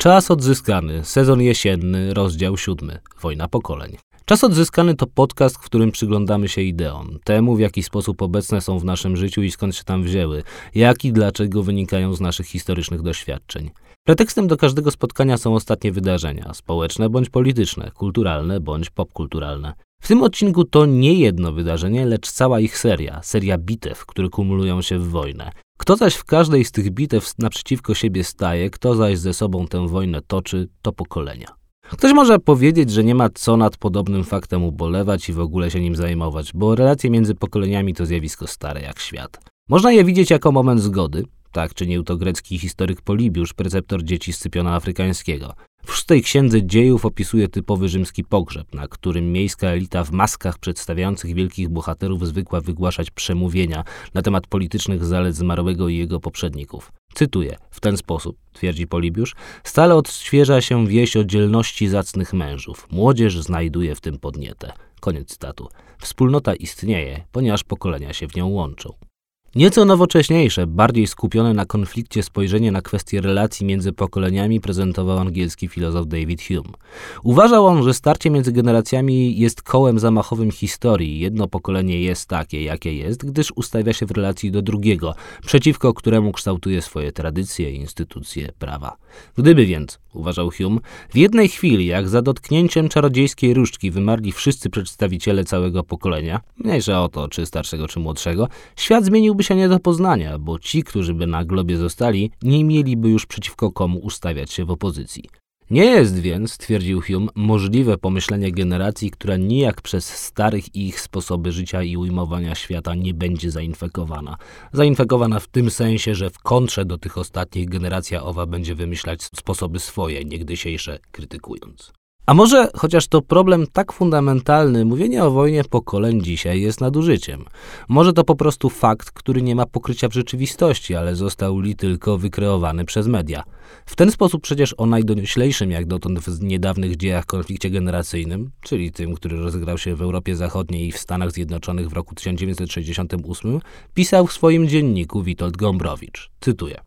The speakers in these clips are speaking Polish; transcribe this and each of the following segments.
Czas odzyskany, sezon jesienny, rozdział siódmy. Wojna pokoleń. Czas odzyskany to podcast, w którym przyglądamy się ideom, temu w jaki sposób obecne są w naszym życiu i skąd się tam wzięły, jak i dlaczego wynikają z naszych historycznych doświadczeń. Pretekstem do każdego spotkania są ostatnie wydarzenia, społeczne bądź polityczne, kulturalne bądź popkulturalne. W tym odcinku to nie jedno wydarzenie, lecz cała ich seria, seria bitew, które kumulują się w wojnę. Kto zaś w każdej z tych bitew naprzeciwko siebie staje, kto zaś ze sobą tę wojnę toczy, to pokolenia. Ktoś może powiedzieć, że nie ma co nad podobnym faktem ubolewać i w ogóle się nim zajmować, bo relacje między pokoleniami to zjawisko stare jak świat. Można je widzieć jako moment zgody, tak czynił to grecki historyk Polibiusz, preceptor dzieci Scypiona Afrykańskiego. W szóstej księdze dziejów opisuje typowy rzymski pogrzeb, na którym miejska elita w maskach przedstawiających wielkich bohaterów zwykła wygłaszać przemówienia na temat politycznych zalet zmarłego i jego poprzedników. Cytuję, w ten sposób, twierdzi Polibiusz, stale odświeża się wieś o dzielności zacnych mężów. Młodzież znajduje w tym podnietę. Koniec cytatu. Wspólnota istnieje, ponieważ pokolenia się w nią łączą. Nieco nowocześniejsze, bardziej skupione na konflikcie spojrzenie na kwestie relacji między pokoleniami prezentował angielski filozof David Hume. Uważał on, że starcie między generacjami jest kołem zamachowym historii. Jedno pokolenie jest takie, jakie jest, gdyż ustawia się w relacji do drugiego, przeciwko któremu kształtuje swoje tradycje, instytucje, prawa. Gdyby więc, uważał Hume, w jednej chwili, jak za dotknięciem czarodziejskiej różdżki wymarli wszyscy przedstawiciele całego pokolenia, mniejsza o to, czy starszego, czy młodszego, świat zmieniłby się nie do poznania, bo ci, którzy by na globie zostali, nie mieliby już przeciwko komu ustawiać się w opozycji. Nie jest więc, twierdził Hume, możliwe pomyślenie generacji, która nijak przez starych ich sposoby życia i ujmowania świata nie będzie zainfekowana. Zainfekowana w tym sensie, że w kontrze do tych ostatnich generacja owa będzie wymyślać sposoby swoje, niegdysiejsze krytykując. A może, chociaż to problem tak fundamentalny, mówienie o wojnie pokoleń dzisiaj jest nadużyciem. Może to po prostu fakt, który nie ma pokrycia w rzeczywistości, ale został li tylko wykreowany przez media. W ten sposób przecież o najdonioślejszym jak dotąd w niedawnych dziejach konflikcie generacyjnym, czyli tym, który rozegrał się w Europie Zachodniej i w Stanach Zjednoczonych w roku 1968, pisał w swoim dzienniku Witold Gombrowicz. Cytuję.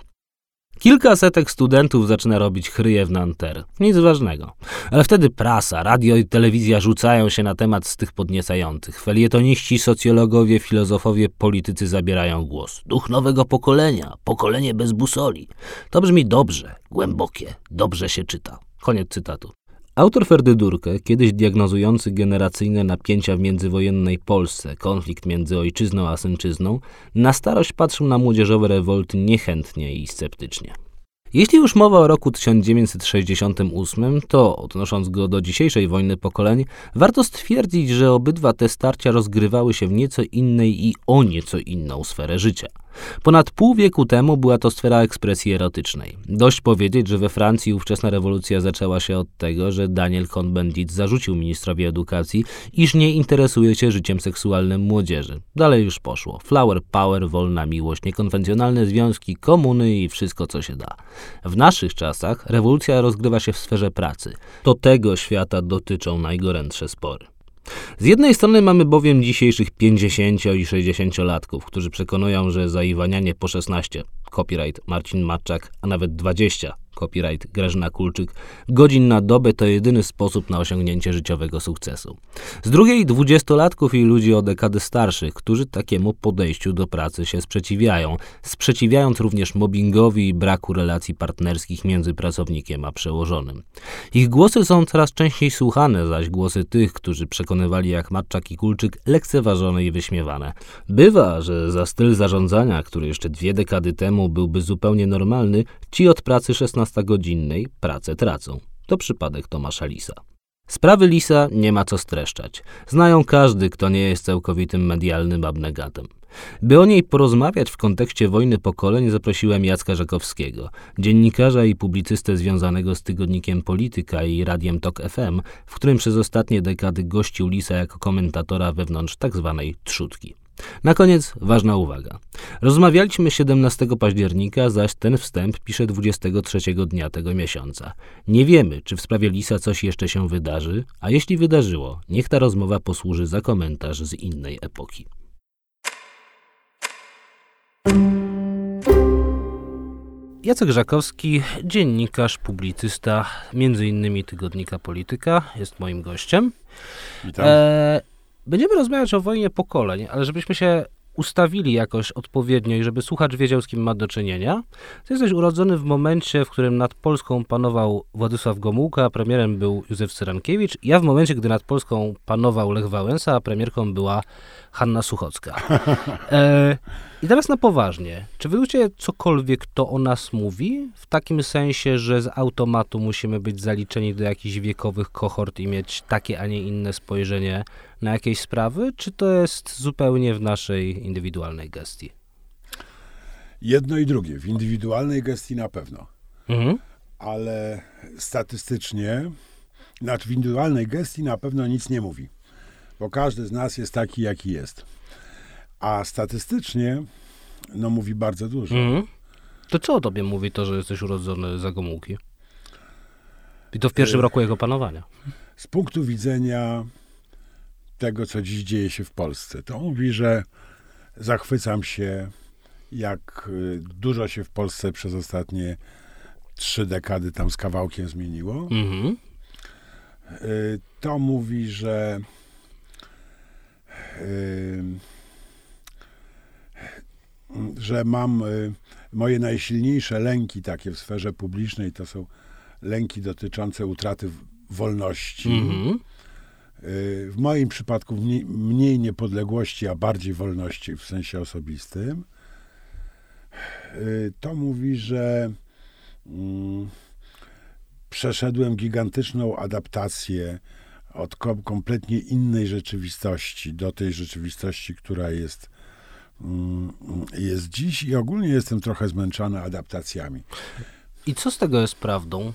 Kilka setek studentów zaczyna robić chryje w Nanterre. Nic ważnego. Ale wtedy prasa, radio i telewizja rzucają się na temat z tych podniecających. Felietoniści, socjologowie, filozofowie, politycy zabierają głos. Duch nowego pokolenia, pokolenie bez busoli. To brzmi dobrze, głębokie, dobrze się czyta. Koniec cytatu. Autor Ferdydurkę, kiedyś diagnozujący generacyjne napięcia w międzywojennej Polsce, konflikt między ojczyzną a synczyzną, na starość patrzył na młodzieżowe rewolty niechętnie i sceptycznie. Jeśli już mowa o roku 1968, to odnosząc go do dzisiejszej wojny pokoleń, warto stwierdzić, że obydwa te starcia rozgrywały się w nieco innej i o nieco inną sferę życia. Ponad pół wieku temu była to sfera ekspresji erotycznej. Dość powiedzieć, że we Francji ówczesna rewolucja zaczęła się od tego, że Daniel Cohn-Bendit zarzucił ministrowi edukacji, iż nie interesuje się życiem seksualnym młodzieży. Dalej już poszło. Flower power, wolna miłość, niekonwencjonalne związki, komuny i wszystko co się da. W naszych czasach rewolucja rozgrywa się w sferze pracy. To tego świata dotyczą najgorętsze spory. Z jednej strony mamy bowiem dzisiejszych 50 i 60-latków, którzy przekonują, że zaiwanianie po 16, copyright Marcin Matczak, a nawet 20, copyright Grażyna Kulczyk, godzin na dobę to jedyny sposób na osiągnięcie życiowego sukcesu. Z drugiej dwudziestolatków i ludzi o dekady starszych, którzy takiemu podejściu do pracy się sprzeciwiają, sprzeciwiając również mobbingowi i braku relacji partnerskich między pracownikiem a przełożonym. Ich głosy są coraz częściej słuchane, zaś głosy tych, którzy przekonywali jak Matczak i Kulczyk, lekceważone i wyśmiewane. Bywa, że za styl zarządzania, który jeszcze dwie dekady temu byłby zupełnie normalny, ci od pracy 16 16-godzinnej pracę tracą. To przypadek Tomasza Lisa. Sprawy Lisa nie ma co streszczać. Znają każdy, kto nie jest całkowitym medialnym abnegatem. By o niej porozmawiać w kontekście wojny pokoleń zaprosiłem Jacka Żakowskiego, dziennikarza i publicystę związanego z tygodnikiem Polityka i radiem TOK FM, w którym przez ostatnie dekady gościł Lisa jako komentatora wewnątrz tzw. Tak trzutki. Na koniec ważna uwaga. Rozmawialiśmy 17 października, zaś ten wstęp pisze 23 dnia tego miesiąca. Nie wiemy, czy w sprawie Lisa coś jeszcze się wydarzy, a jeśli wydarzyło, niech ta rozmowa posłuży za komentarz z innej epoki. Jacek Żakowski, dziennikarz, publicysta, między innymi tygodnika Polityka, jest moim gościem. Witam. E, będziemy rozmawiać o wojnie pokoleń, ale żebyśmy się ustawili jakoś odpowiednio i żeby słuchacz wiedział, z kim ma do czynienia. Ty jesteś urodzony w momencie, w którym nad Polską panował Władysław Gomułka, premierem był Józef Cyrankiewicz. Ja w momencie, gdy nad Polską panował Lech Wałęsa, a premierką była Hanna Suchocka. E, I teraz na poważnie. Czy wy wiecie cokolwiek, kto o nas mówi? W takim sensie, że z automatu musimy być zaliczeni do jakichś wiekowych kohort i mieć takie, a nie inne spojrzenie na jakieś sprawy? Czy to jest zupełnie w naszej indywidualnej gestii? Jedno i drugie. W indywidualnej gestii na pewno. Mhm. Ale statystycznie, znaczy w indywidualnej gestii na pewno nic nie mówi bo każdy z nas jest taki, jaki jest. A statystycznie, no mówi bardzo dużo. Mhm. To co o tobie mówi to, że jesteś urodzony za Gomułki? I to w pierwszym e, roku jego panowania. Z punktu widzenia tego, co dziś dzieje się w Polsce, to mówi, że zachwycam się, jak y, dużo się w Polsce przez ostatnie trzy dekady tam z kawałkiem zmieniło. Mhm. Y, to mówi, że że mam y, moje najsilniejsze lęki takie w sferze publicznej to są lęki dotyczące utraty wolności. Mm-hmm. W moim przypadku mniej, mniej, niepodległości, a bardziej wolności w sensie osobistym. Y, to mówi, że mm, przeszedłem gigantyczną adaptację od kompletnie innej rzeczywistości do tej rzeczywistości, która jest, mm, jest dziś i ogólnie jestem trochę zmęczony adaptacjami. I co z tego jest prawdą?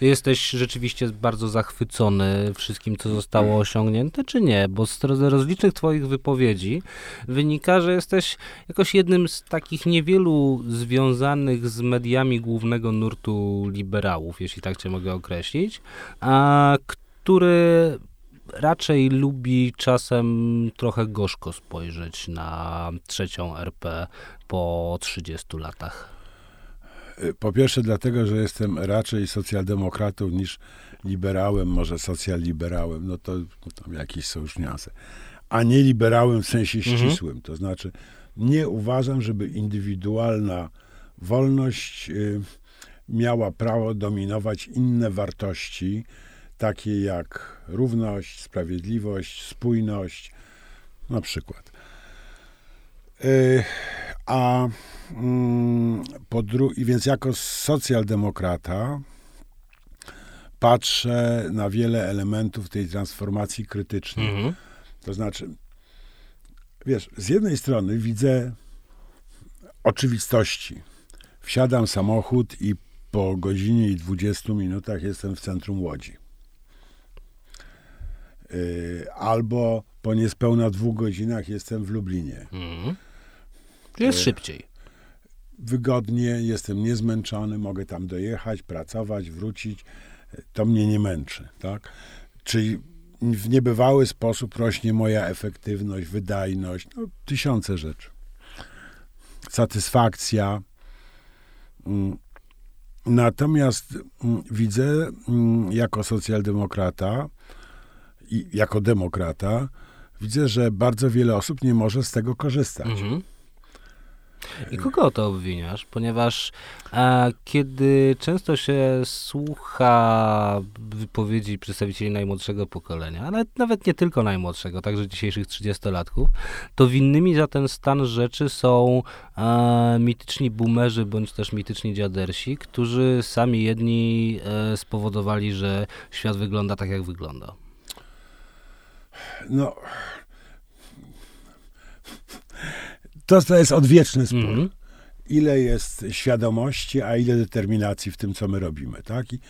Jesteś rzeczywiście bardzo zachwycony wszystkim, co zostało osiągnięte, czy nie? Bo z rozlicznych Twoich wypowiedzi wynika, że jesteś jakoś jednym z takich niewielu związanych z mediami głównego nurtu liberałów, jeśli tak Cię mogę określić, a który raczej lubi czasem trochę gorzko spojrzeć na trzecią RP po 30 latach? Po pierwsze, dlatego, że jestem raczej socjaldemokratą niż liberałem, może socjaliberałem, no to, no to jakieś są już niuanse. A nie liberałem w sensie mhm. ścisłym. Mhm. To znaczy, nie uważam, żeby indywidualna wolność y, miała prawo dominować inne wartości, takie jak równość, sprawiedliwość, spójność, na przykład. E, a mm, po drugie, więc jako socjaldemokrata patrzę na wiele elementów tej transformacji krytycznej. Mhm. To znaczy, wiesz, z jednej strony widzę oczywistości. Wsiadam samochód i po godzinie i 20 minutach jestem w centrum Łodzi. Y, albo po niespełna dwóch godzinach jestem w Lublinie. Mhm. Jest y, szybciej. Wygodnie, jestem niezmęczony, mogę tam dojechać, pracować, wrócić. To mnie nie męczy, tak? Czyli w niebywały sposób rośnie moja efektywność, wydajność, no, tysiące rzeczy. Satysfakcja. Mm. Natomiast mm, widzę mm, jako socjaldemokrata, jako demokrata widzę, że bardzo wiele osób nie może z tego korzystać. Mhm. I kogo to obwiniasz? Ponieważ a, kiedy często się słucha wypowiedzi przedstawicieli najmłodszego pokolenia, ale nawet nie tylko najmłodszego, także dzisiejszych 30-latków, to winnymi za ten stan rzeczy są a, mityczni boomerzy bądź też mityczni dziadersi, którzy sami jedni e, spowodowali, że świat wygląda tak, jak wygląda no, to, to jest odwieczny spór. Mm -hmm. Ile jest świadomości, a ile determinacji w tym, co my robimy, tak? I,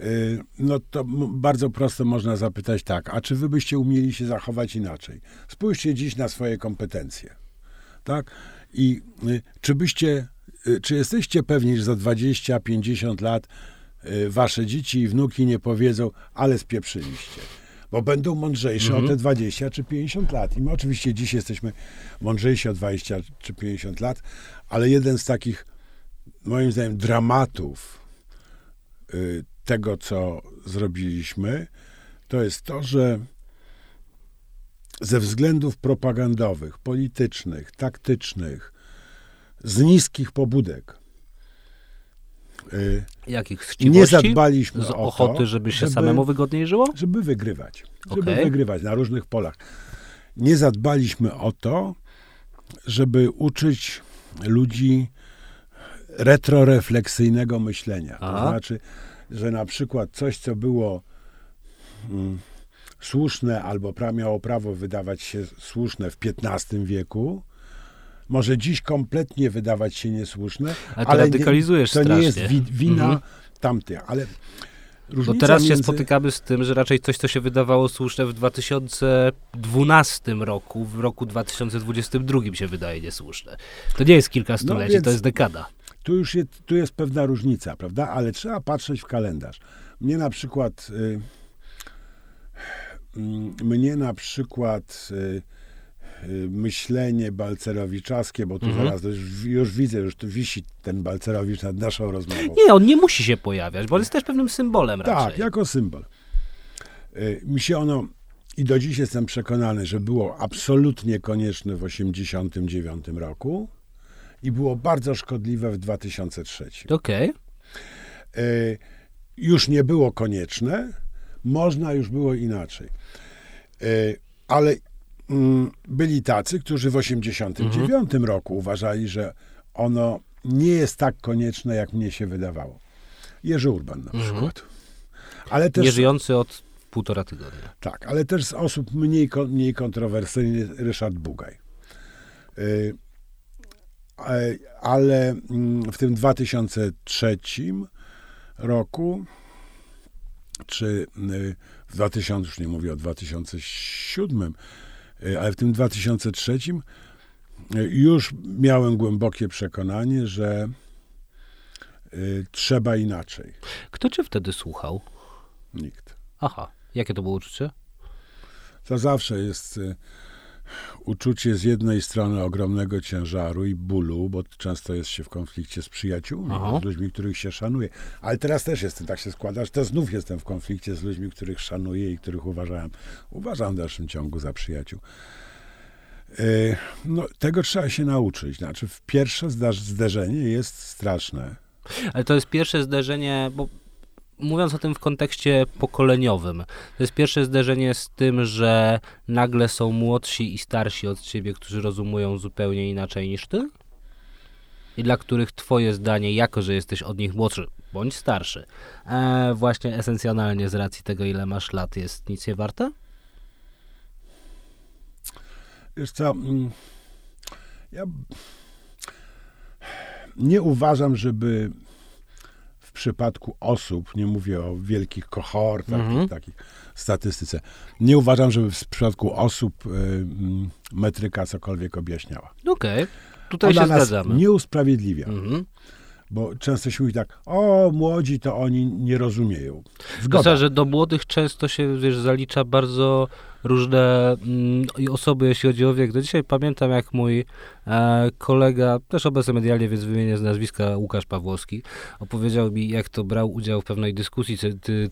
yy, no to bardzo prosto można zapytać tak, a czy wy byście umieli się zachować inaczej? Spójrzcie dziś na swoje kompetencje, tak? I yy, czy byście, yy, czy jesteście pewni, że za 20-50 lat y, wasze dzieci i wnuki nie powiedzą, ale spieprzyliście? Bo będą mądrzejsze mhm. o te 20 czy 50 lat. I my oczywiście dziś jesteśmy mądrzejsi o 20 czy 50 lat, ale jeden z takich moim zdaniem, dramatów y, tego, co zrobiliśmy, to jest to, że ze względów propagandowych, politycznych, taktycznych, z niskich pobudek, Jakich z nie zadbaliśmy Z o ochoty, to, żeby się żeby- samemu wygodniej żyło? żeby wygrywać. Żeby Okej. wygrywać na różnych polach. Nie zadbaliśmy o to, żeby uczyć ludzi retrorefleksyjnego myślenia. To Aha. znaczy, że na przykład coś, co było mm, słuszne albo pra, miało prawo wydawać się słuszne w XV wieku, może dziś kompletnie wydawać się niesłuszne, Ale ale radykalizujesz nie, to nie jest strasznie. wi, wina Mhm. tamtych, ale Bo różnica teraz się między... spotykamy z tym, że raczej coś, co się wydawało słuszne w 2012 roku, w roku 2022 się wydaje niesłuszne. To nie jest kilka stuleci, więc- to jest dekada. Tu już jest, tu jest pewna różnica, prawda? Ale trzeba patrzeć w kalendarz. Mnie na przykład, y, mm, mnie na przykład y, myślenie balcerowiczaskie, bo tu Mhm. zaraz już, już widzę, już tu wisi ten balcerowicz nad naszą rozmową. Nie, on nie musi się pojawiać, bo on jest też pewnym symbolem raczej. Tak, jako symbol. Y, Mi się ono, i do dziś jestem przekonany, że było absolutnie konieczne w 1989 roku i było bardzo szkodliwe w 2003. Okej. e, już nie było konieczne, można już było inaczej. E, ale byli tacy, którzy w 89 roku uważali, że ono nie jest tak konieczne, jak mnie się wydawało. Jerzy Urban na przykład. Ale też, Nie żyjący od półtora tygodnia. tak, ale też z osób mniej, mniej kontrowersyjnych Ryszard Bugaj. Y, e, Ale mm, w tym 2003 roku, czy y, w 2000, już nie mówię o 2007, y, ale w tym 2003 y, już miałem głębokie przekonanie, że y, trzeba inaczej. Kto cię wtedy słuchał? Nikt. Aha, jakie to było uczucie? To zawsze jest uczucie z jednej strony ogromnego ciężaru i bólu, bo często jest się w konflikcie z przyjaciółmi, Aha. z ludźmi, których się szanuje. Ale teraz też jestem, tak się składa, że to znów jestem w konflikcie z ludźmi, których szanuję i których uważałem, uważam w dalszym ciągu za przyjaciół. Y, No, tego trzeba się nauczyć. Znaczy, pierwsze zderzenie jest straszne. Ale to jest pierwsze zderzenie, bo mówiąc o tym w kontekście pokoleniowym, to jest pierwsze zderzenie z tym, że nagle są młodsi i starsi od ciebie, którzy rozumują zupełnie inaczej niż ty? I dla których twoje zdanie, jako że jesteś od nich młodszy bądź starszy, e, właśnie esencjonalnie z racji tego, ile masz lat, jest nic nie warte? Wiesz co, mm, ja nie uważam, żeby przypadku osób, nie mówię o wielkich kohortach, Mhm. takich statystyce, nie uważam, żeby w przypadku osób y, metryka cokolwiek objaśniała. Okej, tutaj Ona się nas zgadzamy. nie usprawiedliwia, Mhm. bo często się mówi tak, o, młodzi to oni nie rozumieją. Zgoda. Zgoda. że do młodych często się wiesz, zalicza bardzo różne mm, osoby, jeśli chodzi o wiek. Do dzisiaj pamiętam, jak mój e, kolega, też obecny medialnie, więc wymienię z nazwiska Łukasz Pawłowski, opowiedział mi, jak to brał udział w pewnej dyskusji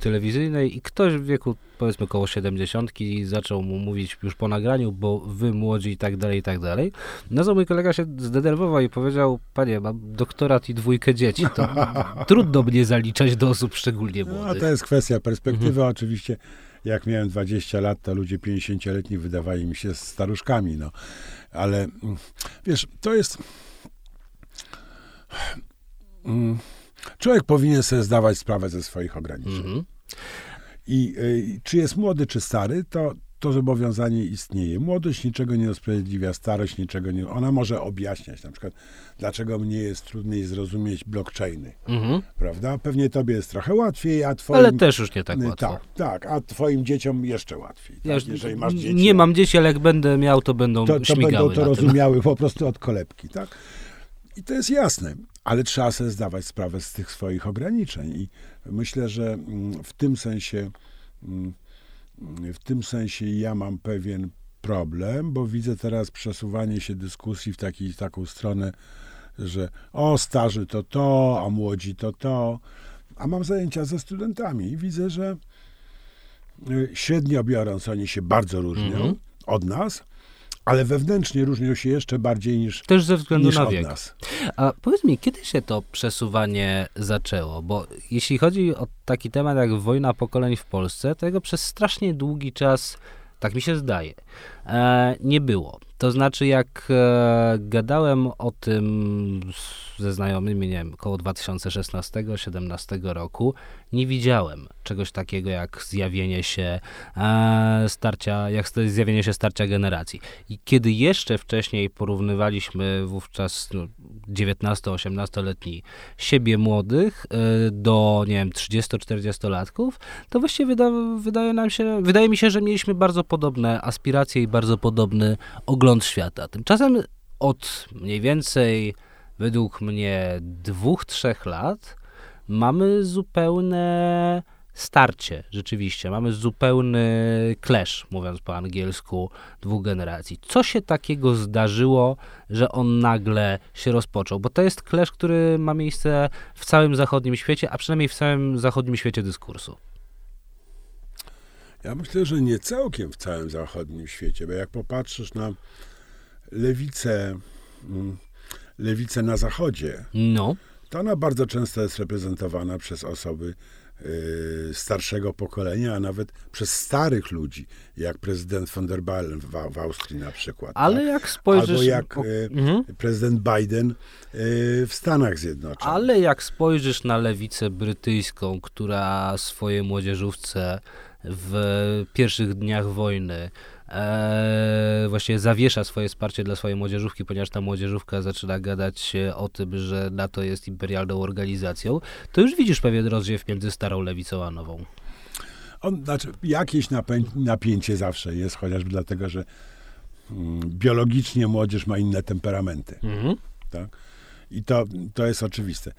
telewizyjnej i ktoś w wieku, powiedzmy, koło 70 zaczął mu mówić już po nagraniu, bo wy młodzi i tak dalej, i tak dalej. No to mój kolega się zdenerwował i powiedział, panie, mam doktorat i dwójkę dzieci, to trudno mnie zaliczać do osób szczególnie No, młodych. to jest kwestia perspektywy. Mhm. Oczywiście, jak miałem 20 lat, to ludzie 50-letni wydawali mi się staruszkami. No. Ale mm, wiesz, to jest. Mm, Człowiek powinien sobie zdawać sprawę ze swoich ograniczeń. Mhm. I y, czy jest młody, czy stary, to, to zobowiązanie istnieje. Młodość niczego nie usprawiedliwia, starość niczego nie. Ona może objaśniać, na przykład, dlaczego mnie jest trudniej zrozumieć blockchainy, Mhm. prawda? Pewnie tobie jest trochę łatwiej, a twoim. Ale też już nie tak łatwo. Tak, tak, a twoim dzieciom jeszcze łatwiej. Ja Tak? Jeżeli masz dzieci, nie mam dzieci, ale jak będę miał, to będą to, to będą to tym. rozumiały po prostu od kolebki, tak? I to jest jasne, ale trzeba sobie zdawać sprawę z tych swoich ograniczeń i myślę, że mm, w tym sensie mm, w tym sensie ja mam pewien problem, bo widzę teraz przesuwanie się dyskusji w taki, taką stronę że o, starzy to to, a młodzi to to. A mam zajęcia ze studentami i widzę, że y, średnio biorąc, oni się bardzo różnią Mhm. od nas, ale wewnętrznie różnią się jeszcze bardziej niż, Też ze względu niż na od wiek. nas. A powiedz mi, kiedy się to przesuwanie zaczęło? Bo jeśli chodzi o taki temat jak wojna pokoleń w Polsce, to jego przez strasznie długi czas, tak mi się zdaje, e, nie było. To znaczy, jak e, gadałem o tym ze znajomymi, nie wiem, około 2016-17 roku, nie widziałem czegoś takiego jak zjawienie się e, starcia, jak zjawienie się starcia generacji. I kiedy jeszcze wcześniej porównywaliśmy wówczas no, 19-18-letni siebie młodych e, do, nie wiem, 30-40-latków, to właściwie wyda, wydaje nam się, wydaje mi się, że mieliśmy bardzo podobne aspiracje i bardzo podobny ogląd świata. Tymczasem od mniej więcej, według mnie, dwóch, trzech lat mamy zupełne starcie, rzeczywiście. Mamy zupełny clash, mówiąc po angielsku, dwóch generacji. Co się takiego zdarzyło, że on nagle się rozpoczął? Bo to jest clash, który ma miejsce w całym zachodnim świecie, a przynajmniej w całym zachodnim świecie dyskursu. Ja myślę, że nie całkiem w całym zachodnim świecie, bo jak popatrzysz na lewicę, mm, lewicę na zachodzie, No, to ona bardzo często jest reprezentowana przez osoby starszego pokolenia, a nawet przez starych ludzi, jak prezydent von der Bellen w, w Austrii na przykład. ale tak? jak spojrzysz... Albo jak o- y, mhm. prezydent Biden y, w Stanach Zjednoczonych. Ale jak spojrzysz na lewicę brytyjską, która swoje młodzieżówce w pierwszych dniach wojny e, właściwie zawiesza swoje wsparcie dla swojej młodzieżówki, ponieważ ta młodzieżówka zaczyna gadać o tym, że NATO jest imperialną organizacją, to już widzisz pewien rozdziew między starą lewicą a nową. On, znaczy, jakieś napę- napięcie zawsze jest, chociażby dlatego, że mm, biologicznie młodzież ma inne temperamenty. Mhm. Tak? I to, to jest oczywiste.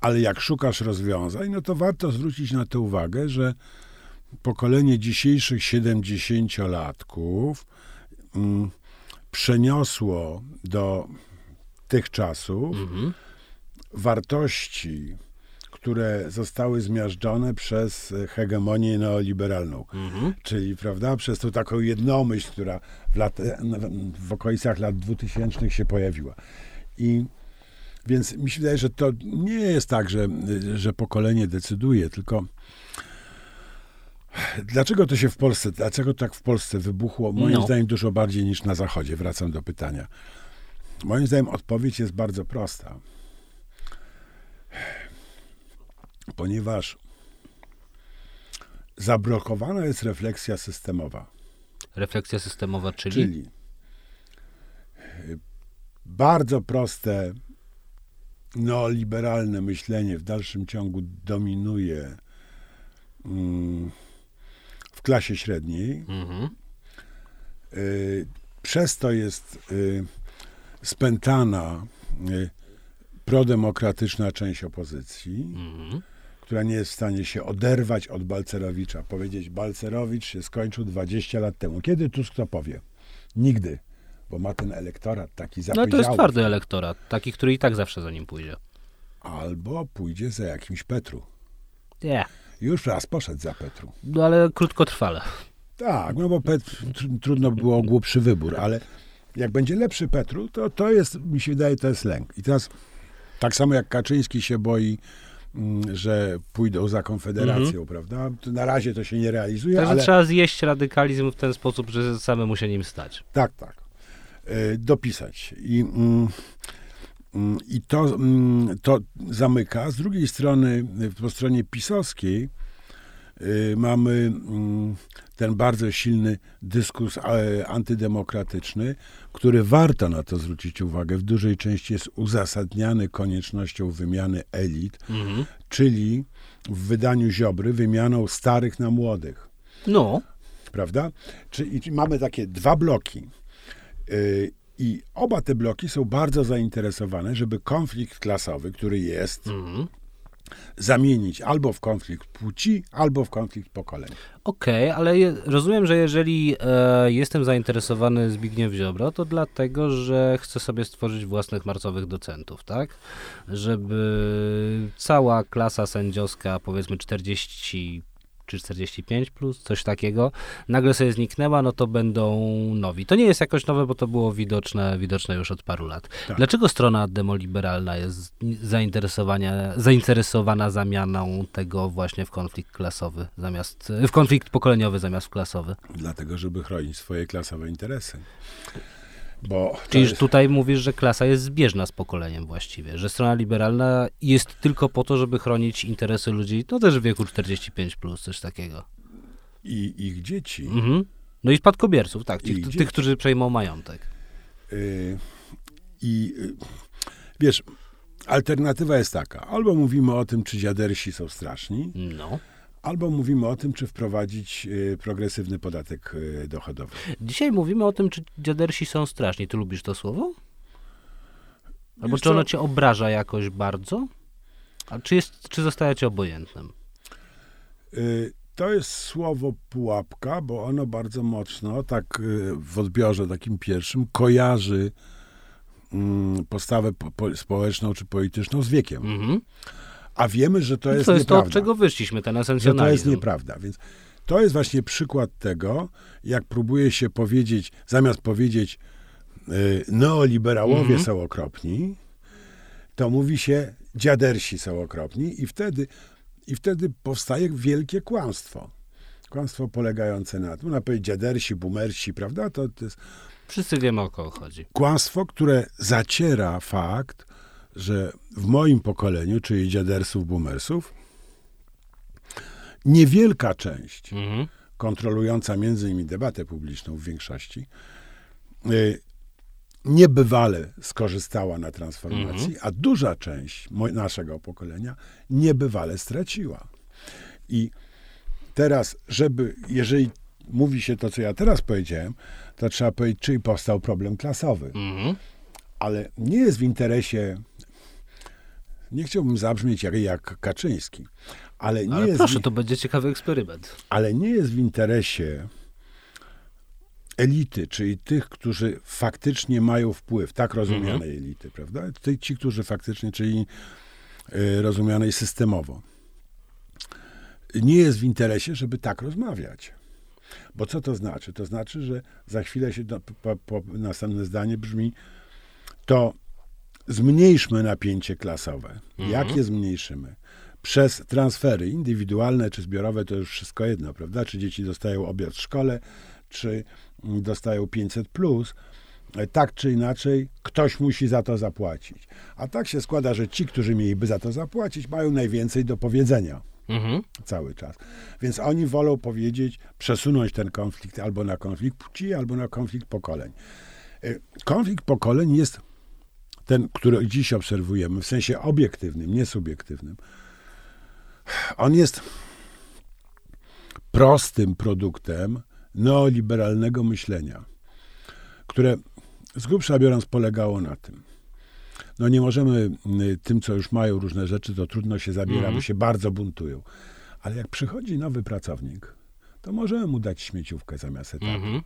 Ale jak szukasz rozwiązań, no to warto zwrócić na to uwagę, że pokolenie dzisiejszych 70-latków mm, przeniosło do tych czasów Mhm. wartości, które zostały zmiażdżone przez hegemonię neoliberalną. Mhm. Czyli, prawda, przez tą taką jednomyśl, która w, lat, w okolicach lat 2000 się pojawiła. I więc mi się wydaje, że to nie jest tak, że, że pokolenie decyduje, tylko dlaczego to się w Polsce, dlaczego tak w Polsce wybuchło? Moim No. zdaniem dużo bardziej niż na Zachodzie. Wracam do pytania. Moim zdaniem odpowiedź jest bardzo prosta. Ponieważ zablokowana jest refleksja systemowa. Refleksja systemowa, czyli? Czyli bardzo proste neoliberalne myślenie w dalszym ciągu dominuje mm, klasie średniej. Mhm. Y, Przez to jest y, spętana y, prodemokratyczna część opozycji, Mhm. która nie jest w stanie się oderwać od Balcerowicza. Powiedzieć, Balcerowicz się skończył 20 lat temu. Kiedy Tusk to powie? Nigdy, bo ma ten elektorat taki No zapyziały. to jest twardy elektorat, taki, który i tak zawsze za nim pójdzie. Albo pójdzie za jakimś Petru. Nie, Już raz poszedł za Petru. no ale krótkotrwale. Tak, no bo Petr, tr- trudno było głupszy wybór, ale jak będzie lepszy Petru, to to jest, mi się wydaje, to jest lęk. I teraz tak samo jak Kaczyński się boi, mm, że pójdą za Konfederacją, prawda? To na razie to się nie realizuje, Także ale trzeba zjeść radykalizm w ten sposób, że samemu się nim stać. tak, tak. Y, dopisać. I, mm, i to, mm, to zamyka. Z drugiej strony, y, po stronie pisowskiej, y, mamy mm, ten bardzo silny dyskurs e, antydemokratyczny, który warto na to zwrócić uwagę, w dużej części jest uzasadniany koniecznością wymiany elit, Mhm. czyli w wydaniu Ziobry wymianą starych na młodych No, prawda? Czyli czyli mamy takie dwa bloki. I oba te bloki są bardzo zainteresowane, żeby konflikt klasowy, który jest, mhm. zamienić albo w konflikt płci, albo w konflikt pokoleń. Okej, ale je, rozumiem, że jeżeli e, jestem zainteresowany Zbigniew Ziobro, to dlatego, że chcę sobie stworzyć własnych marcowych docentów, tak? Żeby cała klasa sędziowska, powiedzmy 40 czy 45 plus, coś takiego, nagle sobie zniknęła, no to będą nowi. To nie jest jakoś nowe, bo to było widoczne, widoczne już od paru lat. Tak. Dlaczego strona demoliberalna jest zainteresowania, zainteresowana zamianą tego właśnie w konflikt klasowy, zamiast, w konflikt pokoleniowy zamiast klasowy? Dlatego, żeby chronić swoje klasowe interesy. Bo Czyli jest, tutaj mówisz, że klasa jest zbieżna z pokoleniem właściwie, że strona liberalna jest tylko po to, żeby chronić interesy ludzi, no też w wieku 45+, plus, coś takiego. i ich dzieci. Mhm. No i spadkobierców, tak, tych, tych którzy przejmą majątek. Y, I y, wiesz, alternatywa jest taka. Albo mówimy o tym, czy dziadersi są straszni, No. Albo mówimy o tym, czy wprowadzić y, progresywny podatek y, dochodowy. Dzisiaj mówimy o tym, czy dziadersi są straszni. Ty lubisz to słowo? Albo Wiesz czy ono co? cię obraża jakoś bardzo? A czy, jest, czy zostaje ci obojętnym? Y, To jest słowo pułapka, bo ono bardzo mocno, tak y, w odbiorze takim pierwszym, kojarzy mm, postawę po, po, społeczną czy polityczną z wiekiem. Mhm. A wiemy, że to To jest jest, to, nieprawda. od czego wyszliśmy, ten że esencjonalizm. to jest nieprawda. Więc to jest właśnie przykład tego, jak próbuje się powiedzieć, zamiast powiedzieć y, neoliberałowie Mhm. są okropni, to mówi się dziadersi są okropni i wtedy, i wtedy powstaje wielkie kłamstwo. Kłamstwo polegające na tym, na powiedzieć dziadersi, boomersi, prawda? To, to jest Wszyscy wiemy, o kogo chodzi. kłamstwo, które zaciera fakt, że w moim pokoleniu, czyli dziadersów, boomersów, niewielka część Mhm. kontrolująca między innymi debatę publiczną w większości, y, niebywale skorzystała na transformacji, a duża część mo- naszego pokolenia niebywale straciła. I teraz, żeby, jeżeli mówi się to, co ja teraz powiedziałem, to trzeba powiedzieć, czyli powstał problem klasowy. Mhm. Ale nie jest w interesie, nie chciałbym zabrzmieć jak, jak Kaczyński, ale nie Ale jest proszę, w, to będzie ciekawy eksperyment. ale nie jest w interesie elity, czyli tych, którzy faktycznie mają wpływ, tak rozumianej elity, prawda? Ty, ci, którzy faktycznie, czyli y, rozumianej systemowo. Nie jest w interesie, żeby tak rozmawiać. Bo co to znaczy? To znaczy, że za chwilę się, do, po, po, następne zdanie brzmi, to zmniejszmy napięcie klasowe. Jak je zmniejszymy? Przez transfery indywidualne czy zbiorowe, to już wszystko jedno, prawda? Czy dzieci dostają obiad w szkole, czy dostają 500 plus. E, Tak czy inaczej, ktoś musi za to zapłacić. A tak się składa, że ci, którzy mieliby za to zapłacić, mają najwięcej do powiedzenia Mhm. cały czas. Więc oni wolą powiedzieć, przesunąć ten konflikt albo na konflikt płci, albo na konflikt pokoleń. Y, Konflikt pokoleń jest ten, który dziś obserwujemy, w sensie obiektywnym, nie subiektywnym. On jest prostym produktem neoliberalnego myślenia, które z grubsza biorąc polegało na tym. No nie możemy y, tym, co już mają różne rzeczy, to trudno się zabiera, Mhm. bo się bardzo buntują. Ale jak przychodzi nowy pracownik, to możemy mu dać śmieciówkę zamiast etatu. Mhm.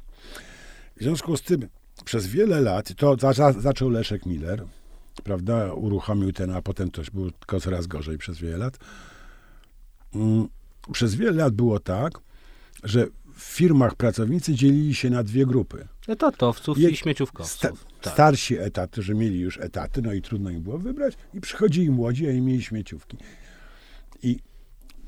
W związku z tym przez wiele lat, to za, za, zaczął Leszek Miller, prawda, uruchomił ten, a potem to było tylko coraz gorzej przez wiele lat. Mm, Przez wiele lat było tak, że w firmach pracownicy dzielili się na dwie grupy. Etatowców Je- i śmieciówkowców. Sta- tak. Starsi etaty, że mieli już etaty, no i trudno im było wybrać, i przychodzili młodzi, a i mieli śmieciówki. I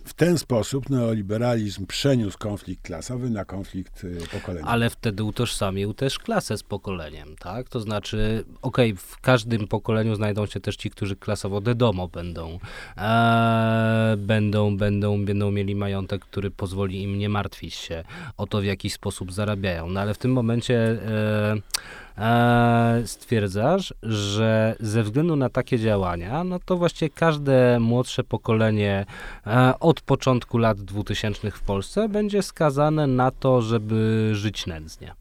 w ten sposób neoliberalizm przeniósł konflikt klasowy na konflikt y, pokoleniowy. Ale wtedy utożsamił też klasę z pokoleniem, tak? To znaczy, okej, w każdym pokoleniu znajdą się też ci, którzy klasowo dedomo będą, e, będą, będą, będą mieli majątek, który pozwoli im nie martwić się o to, w jaki sposób zarabiają. No ale w tym momencie e, e, stwierdzasz, że ze względu na takie działania, no to właściwie każde młodsze pokolenie e, od początku lat 2000 w Polsce będzie skazane na to, żeby żyć nędznie.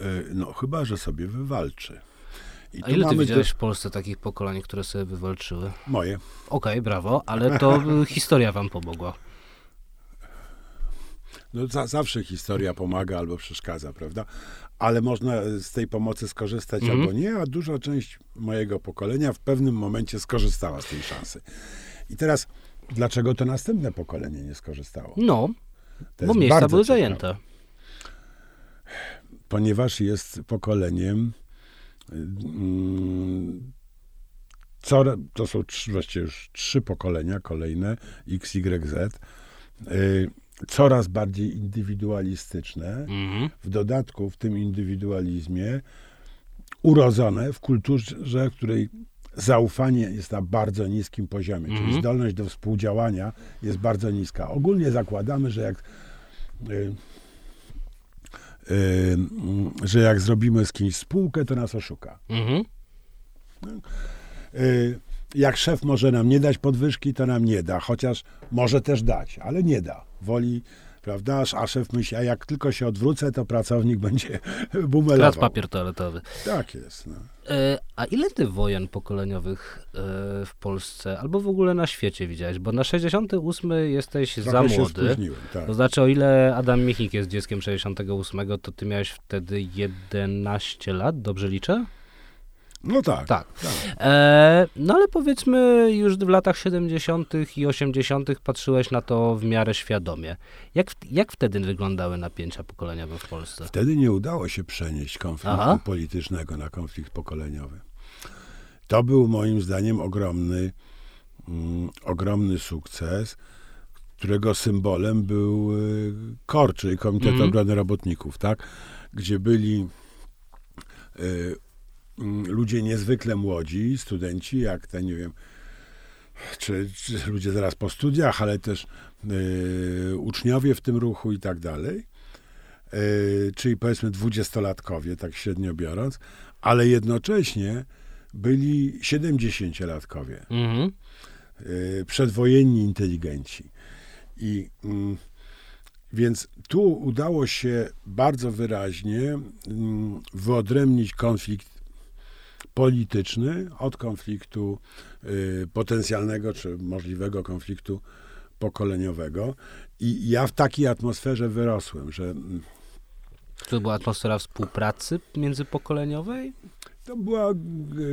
Y, No, chyba, że sobie wywalczy. I A ile ty widziałeś do- w Polsce takich pokoleń, które sobie wywalczyły? Moje. Okej, brawo, ale to historia wam pomogła. No za, zawsze historia pomaga albo przeszkadza, prawda? Ale można z tej pomocy skorzystać Mhm. albo nie, a duża część mojego pokolenia w pewnym momencie skorzystała z tej szansy. I teraz, dlaczego to następne pokolenie nie skorzystało? No, bo miejsca były zajęte. Ponieważ jest pokoleniem, mm, co, to są trzy, właściwie już trzy pokolenia kolejne, X, Y, Z, y, coraz bardziej indywidualistyczne, Mhm. w dodatku w tym indywidualizmie urodzone w kulturze, w której zaufanie jest na bardzo niskim poziomie, Mhm. czyli zdolność do współdziałania jest bardzo niska. Ogólnie zakładamy, że jak y, y, mm, że jak zrobimy z kimś spółkę, to nas oszuka. Mhm. Y, jak szef może nam nie dać podwyżki, to nam nie da, chociaż może też dać, ale nie da. Woli, prawda, a szef myśli, a jak tylko się odwrócę, to pracownik będzie bumelował. papier toaletowy. Tak jest. No. E, a ile ty wojen pokoleniowych e, w Polsce albo w ogóle na świecie widziałeś? Bo na 68 jesteś Trochę za młody. tak. To znaczy, o ile Adam Michnik jest dzieckiem 68, to ty miałeś wtedy 11 lat, dobrze liczę? No tak. Tak. tak. E, no ale powiedzmy, już w latach 70. i 80. patrzyłeś na to w miarę świadomie. Jak, jak wtedy wyglądały napięcia pokoleniowe w Polsce? Wtedy nie udało się przenieść konfliktu Aha. politycznego na konflikt pokoleniowy. To był moim zdaniem ogromny, mm, ogromny sukces, którego symbolem był y, KOR, czyli Komitet Mhm. Obrony Robotników, tak? Gdzie byli y, mm, ludzie niezwykle młodzi, studenci, jak te, nie wiem, czy, czy ludzie zaraz po studiach, ale też y, uczniowie w tym ruchu i tak dalej. Y, czyli powiedzmy dwudziestolatkowie, tak średnio biorąc, ale jednocześnie byli 70-latkowie, Mhm. y, przedwojenni inteligenci. I mm, więc tu udało się bardzo wyraźnie mm, wyodrębnić konflikt polityczny od konfliktu y, potencjalnego czy możliwego konfliktu pokoleniowego. I ja w takiej atmosferze wyrosłem, że mm, To była atmosfera współpracy międzypokoleniowej? to była y,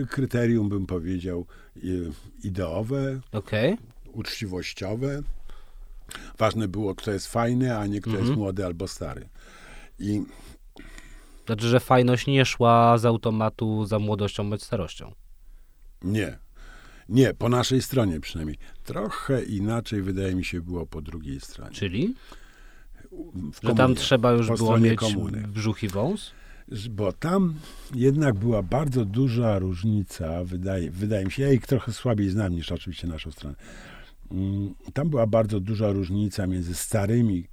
kryterium, bym powiedział, y, ideowe, Okej. uczciwościowe. Ważne było, kto jest fajny, a nie kto Mhm. jest młody albo stary. I Znaczy, że fajność nie szła z automatu za młodością bądź starością. nie, nie, po naszej stronie przynajmniej. Trochę inaczej, wydaje mi się, było po drugiej stronie. Czyli, że tam trzeba już było mieć komuny. brzuch i wąs? Bo tam jednak była bardzo duża różnica, wydaje, wydaje mi się, ja ich trochę słabiej znam niż oczywiście naszą stronę. Mm, Tam była bardzo duża różnica między starymi,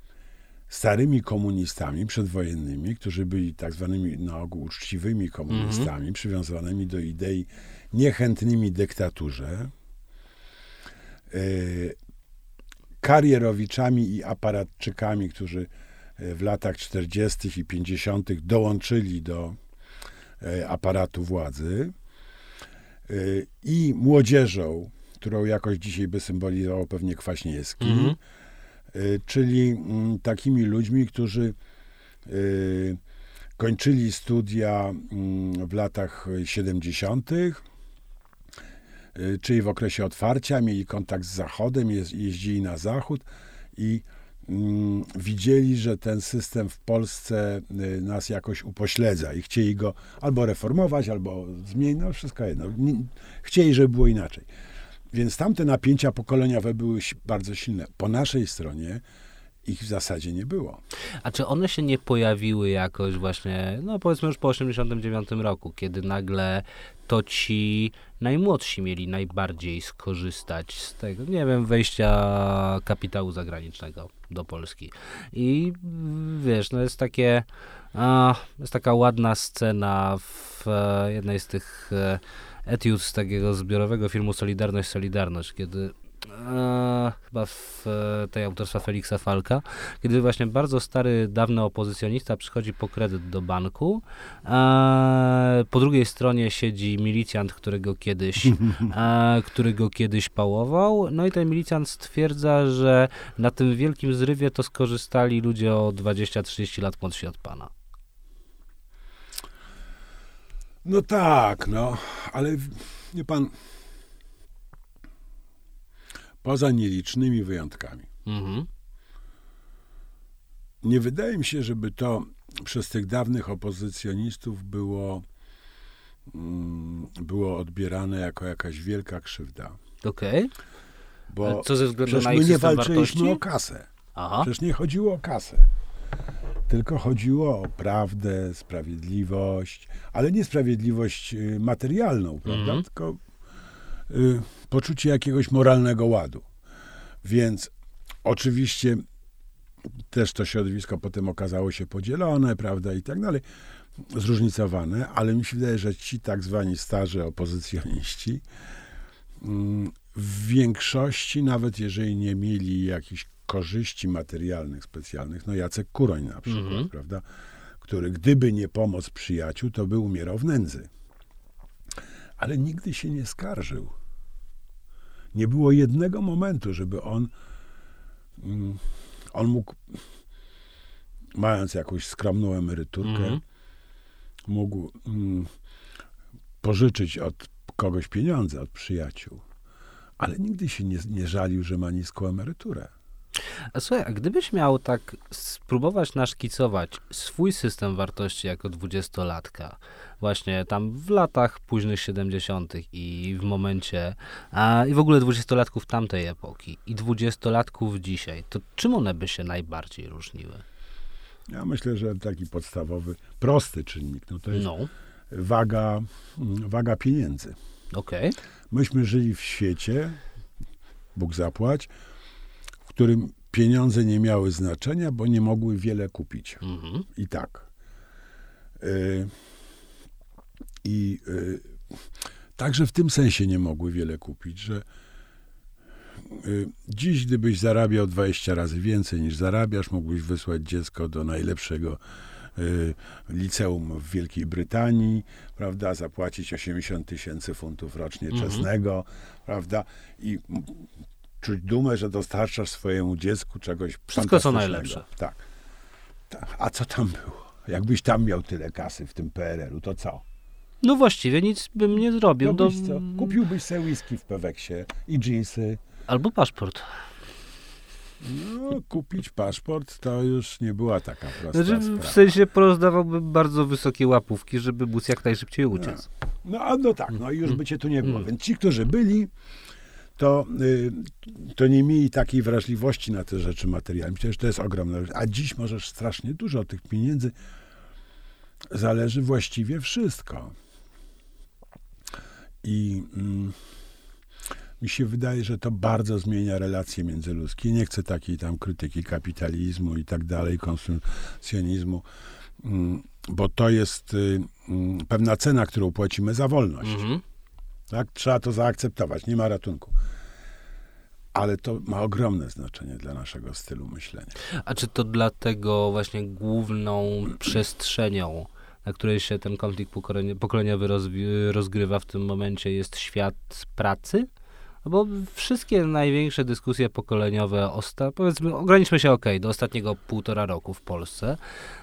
starymi komunistami przedwojennymi, którzy byli tak zwanymi na ogół uczciwymi komunistami, przywiązanymi do idei, niechętnymi dyktaturze, y, karierowiczami i aparatczykami, którzy e, w latach 40. i 50. dołączyli do e, aparatu władzy i młodzieżą, którą jakoś dzisiaj by symbolizował pewnie Kwaśniewski, Mhm. e, czyli mm, takimi ludźmi, którzy e, kończyli studia mm, w latach 70., e, czyli w okresie otwarcia, mieli kontakt z Zachodem, jeź- jeździli na Zachód i mm, widzieli, że ten system w Polsce y, nas jakoś upośledza i chcieli go albo reformować, albo zmienić, no wszystko jedno. Chcieli, żeby było inaczej. Więc tamte napięcia pokoleniowe były bardzo silne. Po naszej stronie ich w zasadzie nie było. A czy one się nie pojawiły jakoś właśnie, no powiedzmy już po 89 roku, kiedy nagle to ci najmłodsi mieli najbardziej skorzystać z tego, nie wiem, wejścia kapitału zagranicznego do Polski. I wiesz, no jest takie, a, jest taka ładna scena w e, jednej z tych e, etiud z takiego zbiorowego filmu Solidarność, Solidarność, kiedy e, chyba w e, tej autorstwa Feliksa Falka, kiedy właśnie bardzo stary, dawny opozycjonista przychodzi po kredyt do banku. E, po drugiej stronie siedzi milicjant, którego kiedyś, e, który go kiedyś pałował. No i ten milicjant stwierdza, że na tym wielkim zrywie to skorzystali ludzie o 20-30 lat młodsi od pana. No tak, no, ale nie pan. Poza nielicznymi wyjątkami. Mhm. Nie wydaje mi się, żeby to przez tych dawnych opozycjonistów było, mm, było odbierane jako jakaś wielka krzywda. Okej. Bo Ale Co ze względu na my ich nie system walczyliśmy wartości? o kasę. Aha. Przecież nie chodziło o kasę. Tylko chodziło o prawdę, sprawiedliwość, ale nie sprawiedliwość y, materialną, prawda? Mhm. Tylko y, poczucie jakiegoś moralnego ładu. Więc oczywiście też to środowisko potem okazało się podzielone, prawda, i tak dalej, zróżnicowane, ale mi się wydaje, że ci tak zwani starzy opozycjoniści mm, w większości, nawet jeżeli nie mieli jakichś korzyści materialnych specjalnych, no Jacek Kuroń na przykład, Mhm. prawda, który gdyby nie pomoc przyjaciół, to by umierał w nędzy. Ale nigdy się nie skarżył. Nie było jednego momentu, żeby on, mm, on mógł, mając jakąś skromną emeryturkę, Mhm. mógł mm, pożyczyć od kogoś pieniądze, od przyjaciół. Ale nigdy się nie, nie żalił, że ma niską emeryturę. A słuchaj, a gdybyś miał tak spróbować naszkicować swój system wartości jako dwudziestolatka, właśnie tam w latach późnych 70. i w momencie, a, i w ogóle dwudziestolatków tamtej epoki i dwudziestolatków dzisiaj, to czym one by się najbardziej różniły? Ja myślę, że taki podstawowy, prosty czynnik, no to jest No, waga, mm, waga pieniędzy. okej. Myśmy żyli w świecie, Bóg zapłać, którym pieniądze nie miały znaczenia, bo nie mogły wiele kupić. Mhm. I tak. Y, I y, także w tym sensie nie mogły wiele kupić, że y, dziś, gdybyś zarabiał 20 razy więcej niż zarabiasz, mógłbyś wysłać dziecko do najlepszego liceum w Wielkiej Brytanii, prawda, zapłacić 80 tysięcy funtów rocznie Mhm. czesnego, prawda, i czuć dumę, że dostarczasz swojemu dziecku czegoś Wszystko, co najlepsze. Tak. Ta- A co tam było? Jakbyś tam miał tyle kasy w tym PRL-u, to co? No właściwie nic bym nie zrobił. No do-? Kupiłbyś sobie whisky w Peweksie i dżinsy. Albo paszport. No, kupić paszport to już nie była taka prosta Znaczy, w sensie porozdawałbym bardzo wysokie łapówki, żeby móc jak najszybciej uciec. No, a no tak, no i już by cię tu nie było. Mm. Więc ci, którzy byli, to, y, to nie mieli takiej wrażliwości na te rzeczy materialne. Przecież to jest ogromne. A dziś możesz strasznie dużo tych pieniędzy. Zależy właściwie wszystko. I mm, mi się wydaje, że to bardzo zmienia relacje międzyludzkie. Nie chcę takiej tam krytyki kapitalizmu i tak dalej, konsumpcjonizmu, mm, bo to jest y, mm, pewna cena, którą płacimy za wolność. Mhm. Tak? Trzeba to zaakceptować, nie ma ratunku. Ale to ma ogromne znaczenie dla naszego stylu myślenia. A czy to dlatego właśnie główną przestrzenią, na której się ten konflikt pokolenie- pokoleniowy rozgrywa w tym momencie jest świat pracy? No bo wszystkie największe dyskusje pokoleniowe, osta- powiedzmy, ograniczmy się ok, do ostatniego półtora roku w Polsce,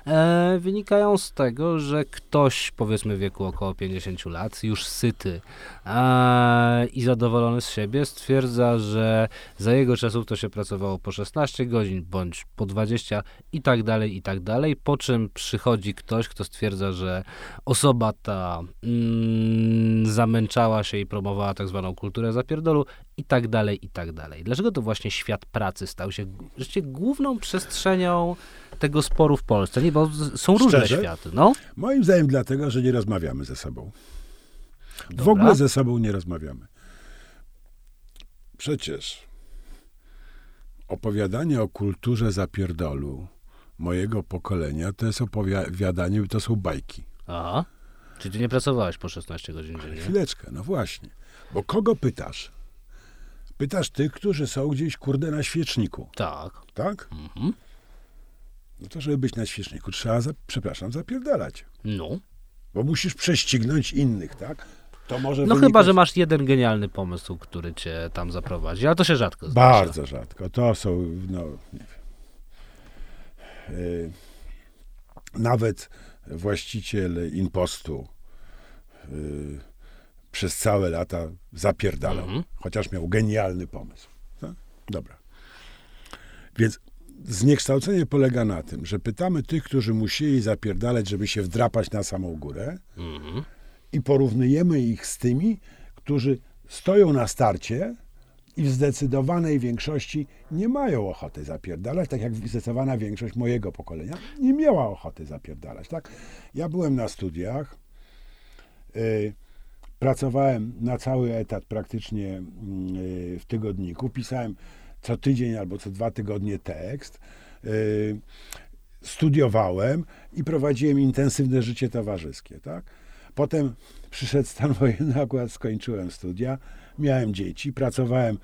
e, wynikają z tego, że ktoś, powiedzmy w wieku około 50 lat, już syty e, i zadowolony z siebie, stwierdza, że za jego czasów to się pracowało po 16 godzin, bądź po 20 i tak dalej, i tak dalej, po czym przychodzi ktoś, kto stwierdza, że osoba ta mm, zamęczała się i promowała tak zwaną kulturę zapierdolu i tak dalej, i tak dalej. Dlaczego to właśnie świat pracy stał się rzeczywiście główną przestrzenią tego sporu w Polsce? Nie, bo są różne Szczerze? światy, no. Moim zdaniem dlatego, że nie rozmawiamy ze sobą. W Dobra. ogóle ze sobą nie rozmawiamy. Przecież opowiadanie o kulturze zapierdolu mojego pokolenia to jest opowiadanie, to są bajki. Aha. Czyli ty nie pracowałeś po 16 godzin dziennie? Chwileczkę, no właśnie. Bo kogo pytasz? Pytasz tych, którzy są gdzieś, kurde, na świeczniku, Tak. tak? Mhm. No to, żeby być na świeczniku, trzeba, za, przepraszam, zapierdalać. No. Bo musisz prześcignąć innych, tak? To może No wynikać- chyba, że masz jeden genialny pomysł, który cię tam zaprowadzi, ale to się rzadko zdarza. Bardzo rzadko. To są, no, nie wiem. Y, Nawet właściciel impostu y, przez całe lata zapierdalał, Mhm. chociaż miał genialny pomysł. Tak? Dobra. Więc zniekształcenie polega na tym, że pytamy tych, którzy musieli zapierdalać, żeby się wdrapać na samą górę Mhm. i porównujemy ich z tymi, którzy stoją na starcie i w zdecydowanej większości nie mają ochoty zapierdalać, tak jak zdecydowana większość mojego pokolenia nie miała ochoty zapierdalać. Tak? Ja byłem na studiach, y, pracowałem na cały etat praktycznie mm, y, w tygodniku, pisałem co tydzień albo co dwa tygodnie tekst, y, studiowałem i prowadziłem intensywne życie towarzyskie. Tak? Potem przyszedł stan wojenny, akurat skończyłem studia, miałem dzieci, pracowałem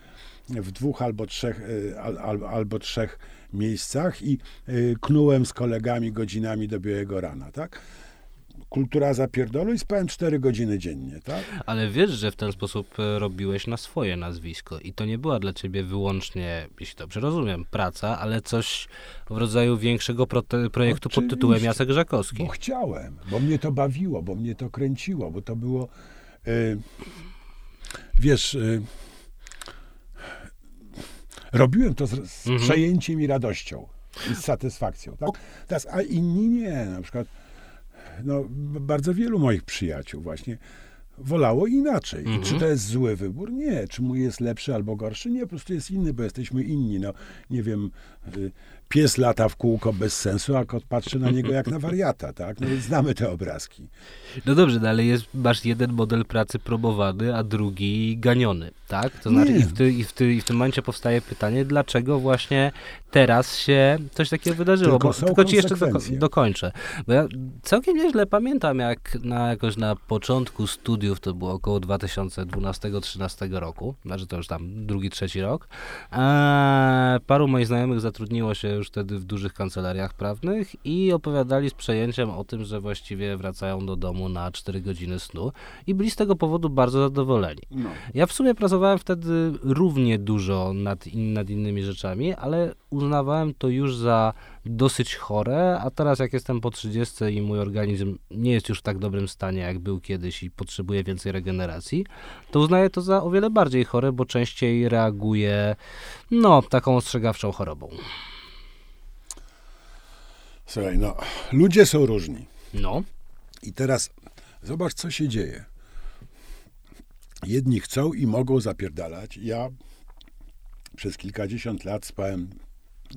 w dwóch albo trzech, y, al, al, albo trzech miejscach i knułem z kolegami godzinami do białego rana, tak? Kultura zapierdolu i spałem 4 godziny dziennie, tak? Ale wiesz, że w ten sposób e, robiłeś na swoje nazwisko i to nie była dla ciebie wyłącznie, jeśli dobrze rozumiem, praca, ale coś w rodzaju większego prote- projektu pod Oczywiście. tytułem Jacek Żakowski. Bo chciałem, bo mnie to bawiło, bo mnie to kręciło, bo to było. Y, wiesz, y, robiłem to z, z Mhm. przejęciem i radością i z satysfakcją. Tak? Teraz, a inni nie. Na przykład, no, bardzo wielu moich przyjaciół właśnie wolało inaczej. I czy to jest zły wybór? Nie. Czy mój jest lepszy albo gorszy? Nie, po prostu jest inny, bo jesteśmy inni. No, nie wiem, y, pies lata w kółko bez sensu, a kot patrzy na niego jak na wariata, tak? No więc znamy te obrazki. No dobrze, no ale jest, masz jeden model pracy promowany, a drugi ganiony, tak? To znaczy i w, ty, i, w ty, i w tym momencie powstaje pytanie, dlaczego właśnie teraz się coś takiego wydarzyło? Tylko Bo, tylko ci jeszcze doko, dokończę. Bo ja całkiem nieźle pamiętam, jak na, jakoś na początku studiów, to było około 2012-2013 roku, znaczy to już tam drugi, trzeci rok, e, paru moich znajomych zatrudniło się już wtedy w dużych kancelariach prawnych i opowiadali z przejęciem o tym, że właściwie wracają do domu na 4 godziny snu i byli z tego powodu bardzo zadowoleni. No. Ja w sumie pracowałem wtedy równie dużo nad, in, nad innymi rzeczami, ale uznawałem to już za dosyć chore, a teraz jak jestem po 30 i mój organizm nie jest już w tak dobrym stanie, jak był kiedyś i potrzebuje więcej regeneracji, to uznaję to za o wiele bardziej chore, bo częściej reaguję, no, taką ostrzegawczą chorobą. Słuchaj, no, ludzie są różni. No, I teraz zobacz, co się dzieje. Jedni chcą i mogą zapierdalać. Ja przez kilkadziesiąt lat spałem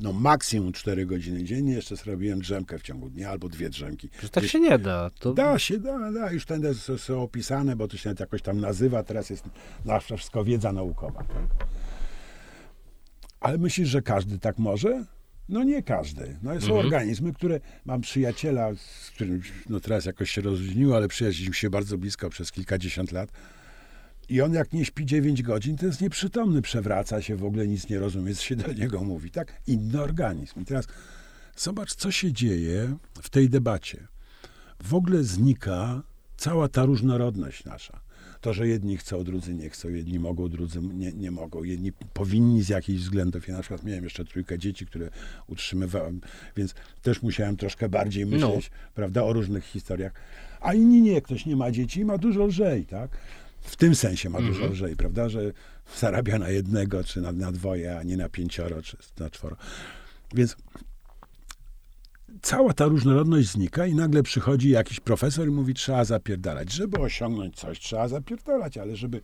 no maksimum 4 godziny dziennie, jeszcze zrobiłem drzemkę w ciągu dnia albo dwie drzemki. że tak się nie da. To... Da się, da, da. Już ten są, są opisane, bo to się nawet jakoś tam nazywa. Teraz jest nasza wszystko wiedza naukowa. Tak? Ale myślisz, że każdy tak może? No nie każdy. No, są organizmy, które... Mam przyjaciela, z którym no teraz jakoś się rozluźniło, ale przyjaźniliśmy się bardzo blisko przez kilkadziesiąt lat. I on jak nie śpi 9 godzin, to jest nieprzytomny, przewraca się, w ogóle nic nie rozumie, co się do niego mówi. Tak? Inny organizm. I teraz zobacz, co się dzieje w tej debacie w ogóle znika cała ta różnorodność nasza. To, że jedni chcą, drudzy nie chcą, jedni mogą, drudzy nie, nie mogą, jedni powinni z jakichś względów. Ja na przykład miałem jeszcze trójkę dzieci, które utrzymywałem, więc też musiałem troszkę bardziej myśleć, prawda, o różnych historiach. A inni nie, ktoś nie ma dzieci i ma dużo lżej, tak? W tym sensie ma dużo lżej, prawda, że zarabia na jednego, czy na, na dwoje, a nie na pięcioro, czy na czworo. Więc cała ta różnorodność znika i nagle przychodzi jakiś profesor i mówi, trzeba zapierdalać. Żeby osiągnąć coś, trzeba zapierdalać, ale żeby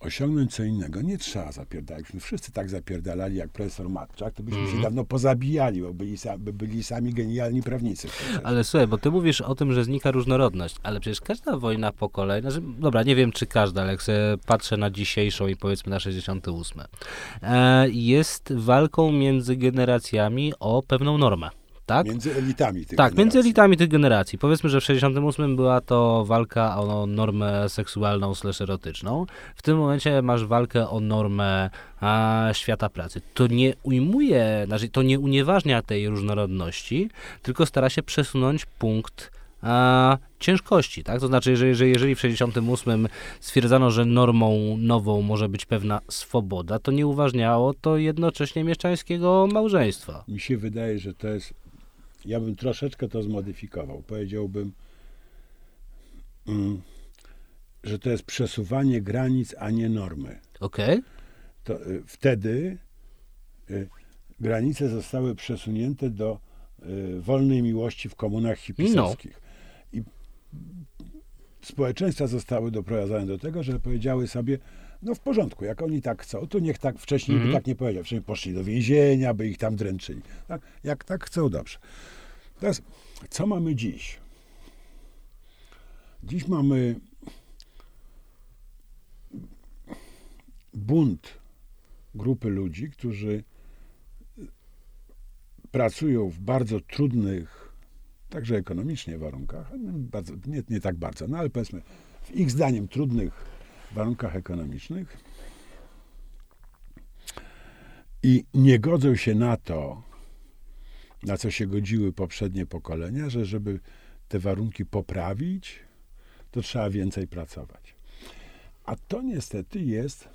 osiągnąć co innego, nie trzeba zapierdalać. Gdybyśmy wszyscy tak zapierdalali jak profesor Matczak, to byśmy się dawno pozabijali, bo byli, sa, by byli sami genialni prawnicy. Ale słuchaj, bo ty mówisz o tym, że znika różnorodność, ale przecież każda wojna pokoleń, znaczy, dobra, nie wiem czy każda, ale jak patrzę na dzisiejszą i powiedzmy na 68, e, jest walką między generacjami o pewną normę. Tak? Między elitami tych Tak, generacji. między elitami tych generacji. Powiedzmy, że w 68 była to walka o normę seksualną slash erotyczną. W tym momencie masz walkę o normę a, świata pracy. To nie ujmuje, znaczy to nie unieważnia tej różnorodności, tylko stara się przesunąć punkt a, ciężkości, tak? To znaczy, że jeżeli, jeżeli w 68 stwierdzano, że normą nową może być pewna swoboda, to nie uważniało to jednocześnie mieszczańskiego małżeństwa. Mi się wydaje, że to jest. Ja bym troszeczkę to zmodyfikował. Powiedziałbym, mm, że to jest przesuwanie granic, a nie normy. Okej? To, y, wtedy y, granice zostały przesunięte do y, wolnej miłości w komunach hipisowskich. I społeczeństwa zostały doprowadzone do tego, że powiedziały sobie, no w porządku, jak oni tak chcą, to niech tak wcześniej Mhm. by tak nie powiedział. Wcześniej poszli do więzienia, by ich tam dręczyli. Tak? Jak tak chcą, dobrze. Teraz, co mamy dziś? Dziś mamy bunt grupy ludzi, którzy pracują w bardzo trudnych, także ekonomicznie warunkach, bardzo, nie, nie tak bardzo, no ale powiedzmy w ich zdaniem trudnych warunkach ekonomicznych i nie godzą się na to, na co się godziły poprzednie pokolenia, że żeby te warunki poprawić, to trzeba więcej pracować. A to niestety jest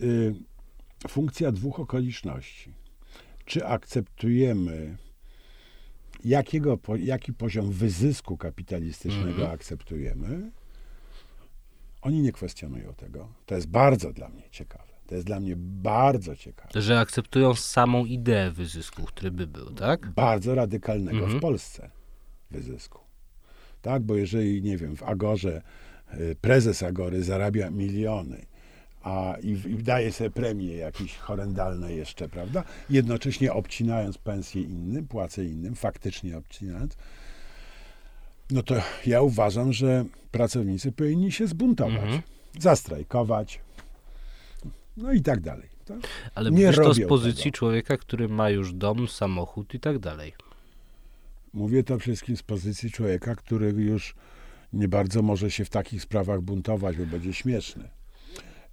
y, funkcja dwóch okoliczności. Czy akceptujemy, jakiego, jaki poziom wyzysku kapitalistycznego Mhm. akceptujemy? Oni nie kwestionują tego. To jest bardzo dla mnie ciekawe. To jest dla mnie bardzo ciekawe. Że akceptują samą ideę wyzysku, który by był, tak? Bardzo radykalnego Mhm. w Polsce wyzysku. Tak, bo jeżeli, nie wiem, w Agorze y, prezes Agory zarabia miliony, a i, i daje sobie premie jakieś horrendalne jeszcze, prawda? Jednocześnie obcinając pensje innym, płace innym, faktycznie obcinając, no to ja uważam, że pracownicy powinni się zbuntować, Mhm. zastrajkować, no i tak dalej. Tak? Ale Nie mówisz to z pozycji tego. człowieka, który ma już dom, samochód i tak dalej. Mówię to wszystkim z pozycji człowieka, który już nie bardzo może się w takich sprawach buntować, bo będzie śmieszny.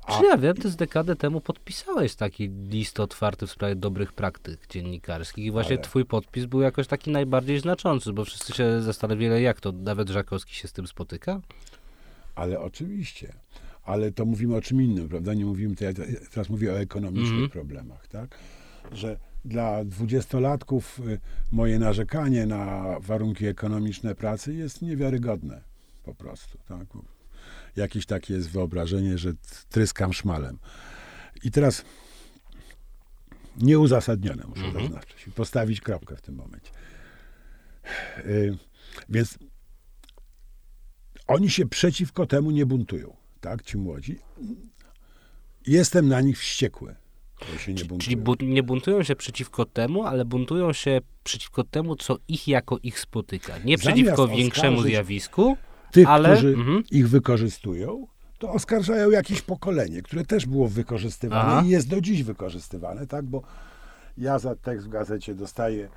A- Czy ja wiem, ty z dekadę temu podpisałeś taki list otwarty w sprawie dobrych praktyk dziennikarskich i właśnie Ale- twój podpis był jakoś taki najbardziej znaczący, bo wszyscy się zastanawiali, jak to, nawet Żakowski się z tym spotyka? Ale oczywiście. Ale to mówimy o czym innym, prawda? Nie mówimy, ja teraz mówię o ekonomicznych Mhm. problemach, tak? Że dla dwudziestolatków y, moje narzekanie na warunki ekonomiczne pracy jest niewiarygodne po prostu, tak? Jakieś takie jest wyobrażenie, że tryskam szmalem. I teraz nieuzasadnione, muszę Mhm. zaznaczyć i postawić kropkę w tym momencie. Y, Więc oni się przeciwko temu nie buntują, tak, ci młodzi. Jestem na nich wściekły, buntują. Czyli bu- nie buntują się przeciwko temu, ale buntują się przeciwko temu, co ich jako ich spotyka. Nie Zamiast przeciwko większemu zjawisku, Tych, ale... którzy Mhm. ich wykorzystują, to oskarżają jakieś pokolenie, które też było wykorzystywane Aha. i jest do dziś wykorzystywane, tak, bo ja za tekst w gazecie dostaję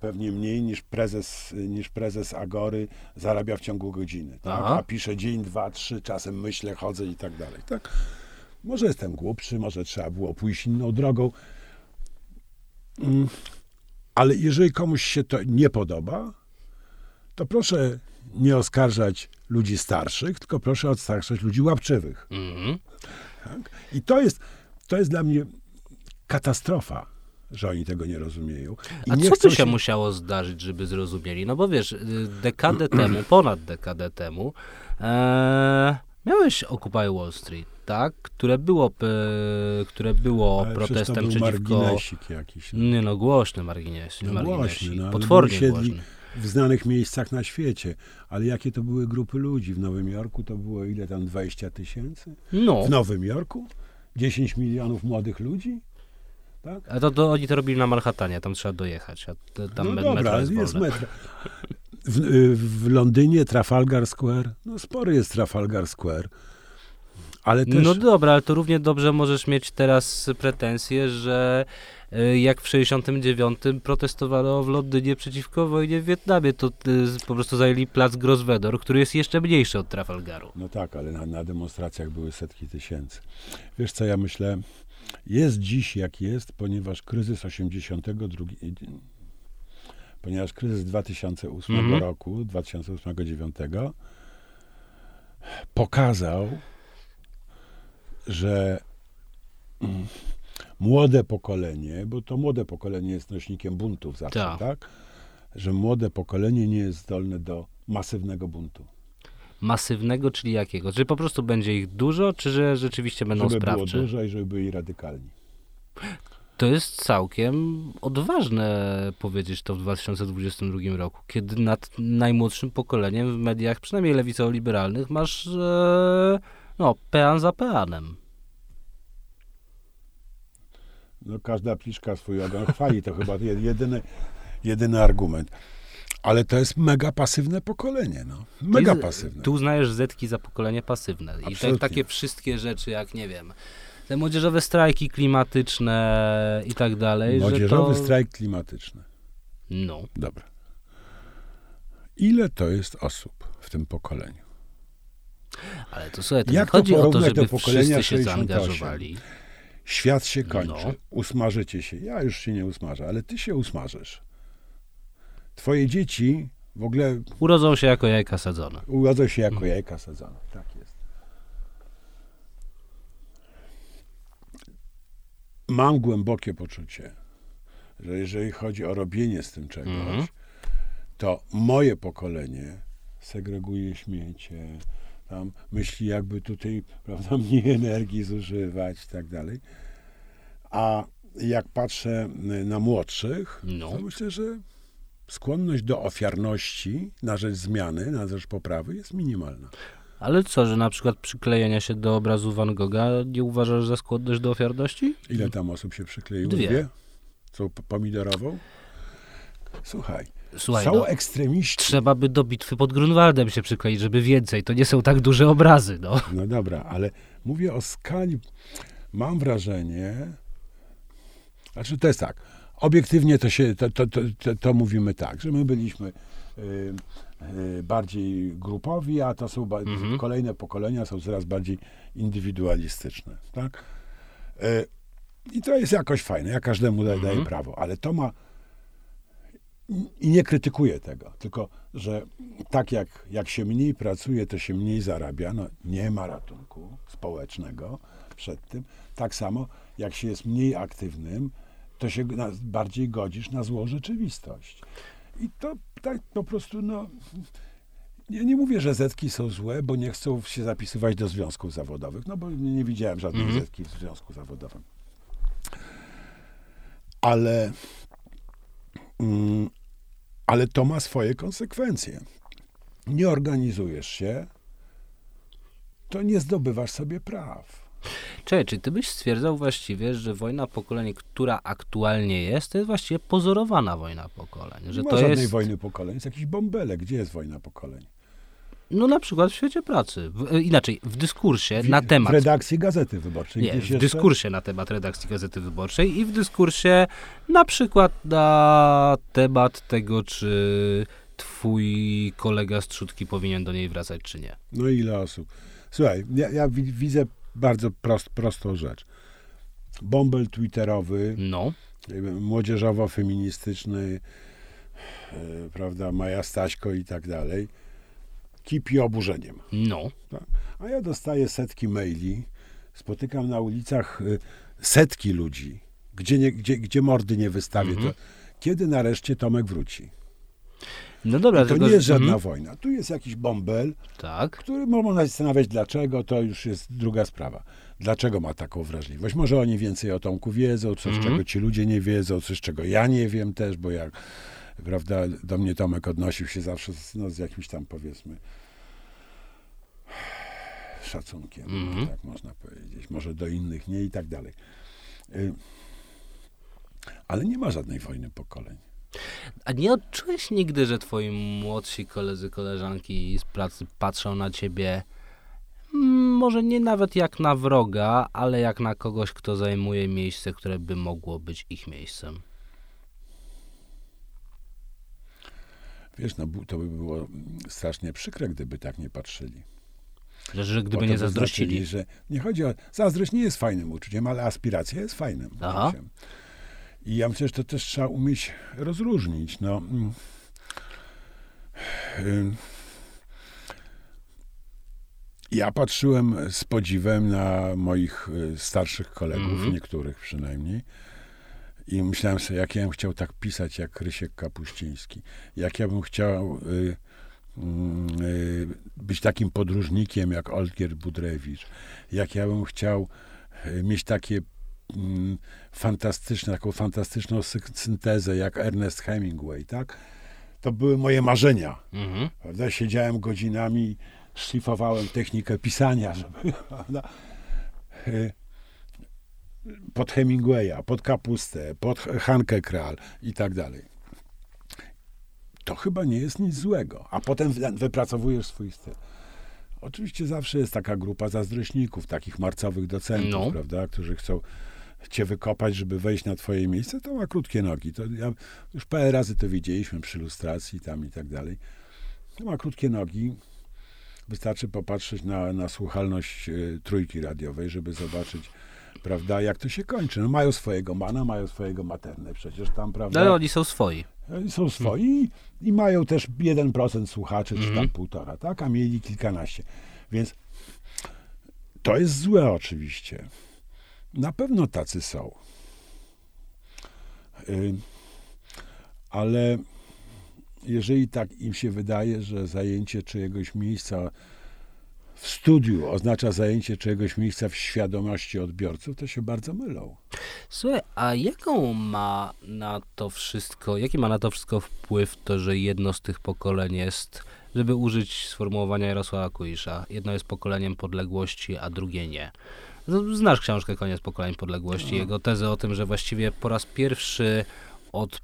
pewnie mniej niż prezes, niż prezes Agory zarabia w ciągu godziny, tak? A piszę dzień, dwa, trzy, czasem myślę, chodzę i tak dalej, tak. Może jestem głupszy, może trzeba było pójść inną drogą, Mm, ale jeżeli komuś się to nie podoba, to proszę nie oskarżać ludzi starszych, tylko proszę oskarżać ludzi łapczywych. Mhm. Tak? I to jest, to jest dla mnie katastrofa, że oni tego nie rozumieją. I A nie co by się musiało zdarzyć, żeby zrozumieli? No bo wiesz, y, dekadę temu, ponad dekadę temu, e, miałeś Occupy Wall Street, tak? Które było, p- które było Ale protestem to był przeciwko... marginesik jakiś. No. Nie no, głośny margines, No marginesik. głośny, no, Potwornie głośny. W znanych miejscach na świecie. Ale jakie to były grupy ludzi? W Nowym Jorku to było ile tam? 20 tysięcy? No, W Nowym Jorku? 10 milionów młodych ludzi? Tak? a to, to oni to robili na Manhattanie, tam trzeba dojechać, a tam no dobra, jest, jest metro. W, w Londynie Trafalgar Square, no spory jest Trafalgar Square, ale też... No dobra, ale to równie dobrze możesz mieć teraz pretensje, że y, jak w 69 protestowano w Londynie przeciwko wojnie w Wietnamie. To y, po prostu zajęli plac Grosvenor, który jest jeszcze mniejszy od Trafalgaru. No tak, ale na, na demonstracjach były setki tysięcy. Wiesz co, ja myślę, jest dziś jak jest, ponieważ kryzys 82, ponieważ kryzys 2008 Mhm. roku, 2008-2009 pokazał, że mm, młode pokolenie, bo to młode pokolenie jest nośnikiem buntów zawsze, Tak. tak? Że młode pokolenie nie jest zdolne do masywnego buntu. Masywnego, czyli jakiego? Czy po prostu będzie ich dużo, czy że rzeczywiście będą żeby było sprawcze? dużo i żeby byli radykalni. To jest całkiem odważne powiedzieć to w 2022 roku, kiedy nad najmłodszym pokoleniem w mediach, przynajmniej lewicowo-liberalnych, masz e, no, pean za peanem. No, każda pliszka swój ogon chwali, to chyba je- jedyny, jedyny argument. Ale to jest mega pasywne pokolenie, no. Mega Ty- pasywne. Tu uznajesz zetki za pokolenie pasywne. I te, takie wszystkie rzeczy, jak nie wiem, te młodzieżowe strajki klimatyczne i tak dalej. Młodzieżowy to... strajk klimatyczny. No. Dobra. Ile to jest osób w tym pokoleniu? Ale to słuchaj, to Jak nie to chodzi o to, żeby do pokolenia wszyscy się 68? zaangażowali. Świat się kończy. No. Usmażycie się. Ja już się nie usmażę, ale ty się usmażysz. Twoje dzieci w ogóle Urodzą się jako jajka sadzone. urodzą się jako Mhm. jajka sadzone. Tak jest. Mam głębokie poczucie, że jeżeli chodzi o robienie z tym czegoś, Mhm. to moje pokolenie segreguje śmiecie, tam myśli jakby tutaj prawda, mniej energii zużywać i tak dalej. A jak patrzę na młodszych, No. to myślę, że skłonność do ofiarności na rzecz zmiany, na rzecz poprawy jest minimalna. Ale co, że na przykład przyklejenia się do obrazu Van Gogha nie uważasz za skłonność do ofiarności? Ile tam osób się przykleiło? Dwie. Są p- pomidorową? Słuchaj, Słuchaj, są no, ekstremiści. trzeba by do bitwy pod Grunwaldem się przykleić, żeby więcej. To nie są tak duże obrazy, no. No dobra, ale mówię o skali. Mam wrażenie, znaczy to jest tak, obiektywnie to się, to, to, to, to, mówimy tak, że my byliśmy y, y, bardziej grupowi, a to są ba- Mhm. kolejne pokolenia są coraz bardziej indywidualistyczne, tak? Y, I to jest jakoś fajne, ja każdemu daję, daję Mhm. prawo, ale to ma i- i nie krytykuję tego, tylko że tak jak, jak się mniej pracuje, to się mniej zarabia, no nie ma ratunku społecznego przed tym. Tak samo jak się jest mniej aktywnym, to się na, bardziej godzisz na złą rzeczywistość. I to tak po prostu, no. Ja nie mówię, że zetki są złe, bo nie chcą się zapisywać do związków zawodowych, no bo nie, nie widziałem żadnej Mhm. zetki w związku zawodowym. Ale mm, ale to ma swoje konsekwencje. Nie organizujesz się, to nie zdobywasz sobie praw. Czekaj, czy ty byś stwierdzał właściwie, że wojna pokoleń, która aktualnie jest, to jest właściwie pozorowana wojna pokoleń? Że nie ma to żadnej jest, wojny pokoleń, jest jakiś bąbelek. Gdzie jest wojna pokoleń? no na przykład w świecie pracy. W, e, inaczej, w dyskursie W, na temat W redakcji Gazety Wyborczej. Nie, w jeszcze? dyskursie na temat redakcji Gazety Wyborczej i w dyskursie na przykład na temat tego, czy twój kolega z trzutki powinien do niej wracać, czy nie. No ile osób? Słuchaj, ja, ja wi- widzę bardzo prost, prostą rzecz. Bąbel twitterowy, No, młodzieżowo-feministyczny, e, prawda, Maja Staśko i tak dalej, kipi oburzeniem. no. A ja dostaję setki maili, spotykam na ulicach y, setki ludzi, gdzie, nie, gdzie, gdzie mordy nie wystawię. Mhm. To kiedy nareszcie Tomek wróci? No dobra, to nie jest żadna mhm, wojna. Tu jest jakiś bąbel, Tak. który mo- można zastanawiać dlaczego, to już jest druga sprawa. Dlaczego ma taką wrażliwość? Może oni więcej o Tomku wiedzą, coś Mhm. czego ci ludzie nie wiedzą, coś czego ja nie wiem też, bo jak prawda, do mnie Tomek odnosił się zawsze z, no, z jakimś tam powiedzmy szacunkiem, Mhm. tak można powiedzieć. Może do innych nie i tak dalej. Y, Ale nie ma żadnej wojny pokoleń. A nie odczułeś nigdy, że twoi młodsi koledzy, koleżanki z pracy patrzą na ciebie mm, może nie nawet jak na wroga, ale jak na kogoś, kto zajmuje miejsce, które by mogło być ich miejscem. Wiesz, no to by było strasznie przykre, gdyby tak nie patrzyli. Że, że gdyby nie zazdrościli. znaczyli, że nie chodzi o... Zazdrość nie jest fajnym uczuciem, ale aspiracja jest fajnym Aha. uczuciem. I ja myślę, że to też trzeba umieć rozróżnić. No. Ym. ja patrzyłem z podziwem na moich y, starszych kolegów, Mhm. niektórych przynajmniej, i myślałem sobie, jak ja bym chciał tak pisać, jak Rysiek Kapuściński. Jak ja bym chciał y, mm, y, być takim podróżnikiem, jak Olgierd Budrewicz. Jak ja bym chciał y, mieć takie fantastyczne, taką fantastyczną sy- syntezę, jak Ernest Hemingway, tak? To były moje marzenia. Mhm. Prawda? Siedziałem godzinami, szlifowałem technikę pisania, żeby prawda? Y, pod Hemingwaya, pod Kapustę, pod Hankę Kral i tak dalej. To chyba nie jest nic złego. A potem wy- wypracowujesz swój styl. Oczywiście zawsze jest taka grupa zazdrośników, takich marcowych docentów, No. prawda, którzy chcą cię wykopać, żeby wejść na twoje miejsce, to ma krótkie nogi. To ja, już parę razy to widzieliśmy przy lustracji tam i tak dalej. To ma krótkie nogi. Wystarczy popatrzeć na, na słuchalność y, trójki radiowej, żeby zobaczyć, prawda, jak to się kończy. No mają swojego mana, mają swojego maternę przecież tam, prawda. Ale oni są swoi. Oni Są swoi i mają też 1% słuchaczy, czy tam Mhm. półtora, tak? A mieli kilkanaście. Więc to jest złe oczywiście. Na pewno tacy są. Ale jeżeli tak im się wydaje, że zajęcie czyjegoś miejsca w studiu oznacza zajęcie czyjegoś miejsca w świadomości odbiorców, to się bardzo mylą. Słuchaj, a jaką ma na to wszystko, jaki ma na to wszystko wpływ to, że jedno z tych pokoleń jest, żeby użyć sformułowania Jarosława Kuisza, jedno jest pokoleniem podległości, a drugie nie. Z- Znasz książkę Koniec pokoleń podległości, jego tezę o tym, że właściwie po raz pierwszy od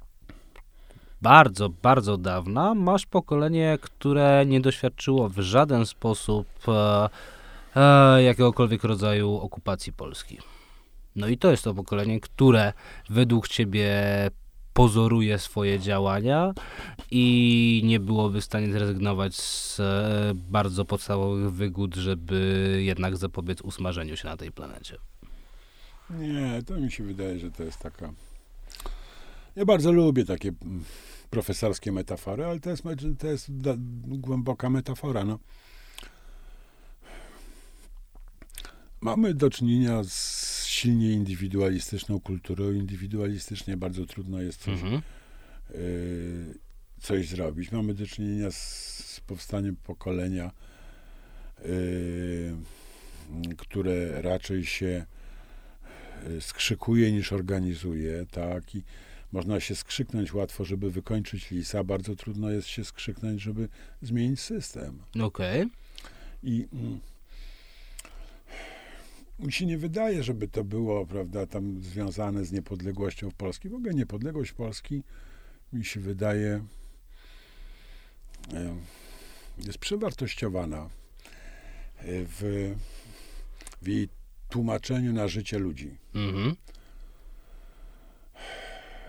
bardzo, bardzo dawna masz pokolenie, które nie doświadczyło w żaden sposób e, e, jakiegokolwiek rodzaju okupacji Polski. No i to jest to pokolenie, które według ciebie pozoruje swoje działania i nie byłoby w stanie zrezygnować z e, bardzo podstawowych wygód, żeby jednak zapobiec usmażeniu się na tej planecie. Nie, to mi się wydaje, że to jest taka. Ja bardzo lubię takie profesorskie metafory, ale to jest, to jest głęboka metafora. No. Mamy do czynienia z silnie indywidualistyczną kulturą. Indywidualistycznie bardzo trudno jest coś, Mhm. y, coś zrobić. Mamy do czynienia z, z powstaniem pokolenia, y, które raczej się y, skrzykuje niż organizuje, tak? I można się skrzyknąć łatwo, żeby wykończyć lisa, bardzo trudno jest się skrzyknąć, żeby zmienić system. Okej. I mm, mi się nie wydaje, żeby to było, prawda, tam związane z niepodległością Polski. W ogóle niepodległość Polski mi się wydaje jest przewartościowana e, w, w jej tłumaczeniu na życie ludzi. Mhm.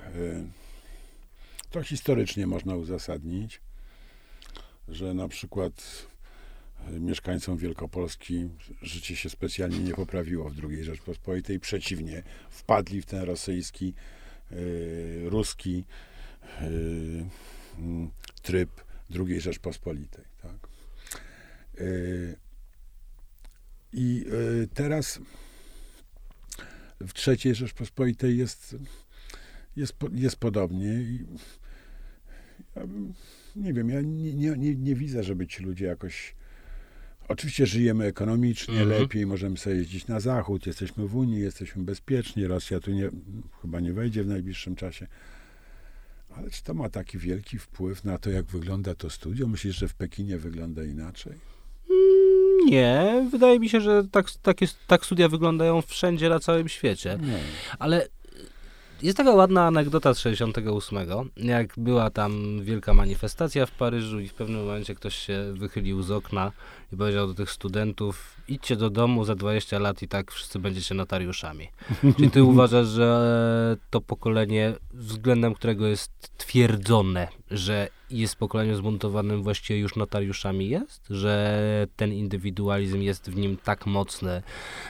E, To historycznie można uzasadnić, że na przykład mieszkańcom Wielkopolski życie się specjalnie nie poprawiło w II Rzeczpospolitej. Przeciwnie, wpadli w ten rosyjski, e, ruski mm, tryb II Rzeczpospolitej. Tak? E, I teraz w III Rzeczpospolitej jest jest, jest podobnie i nie wiem, ja nie, nie, nie, nie widzę, żeby ci ludzie jakoś oczywiście żyjemy ekonomicznie Mhm. lepiej, możemy sobie jeździć na zachód, jesteśmy w Unii, jesteśmy bezpieczni, Rosja tu nie, chyba nie wejdzie w najbliższym czasie. Ale czy to ma taki wielki wpływ na to, jak wygląda to studio? Myślisz, że w Pekinie wygląda inaczej? Nie, wydaje mi się, że tak, takie, tak studia wyglądają wszędzie na całym świecie. Nie. Ale Jest taka ładna anegdota z 68, jak była tam wielka manifestacja w Paryżu i w pewnym momencie ktoś się wychylił z okna i powiedział do tych studentów, idźcie do domu za 20 lat i tak wszyscy będziecie notariuszami. Czy ty uważasz, że to pokolenie, względem którego jest twierdzone, że jest pokoleniem zmontowanym właściwie już notariuszami jest? Że ten indywidualizm jest w nim tak mocny,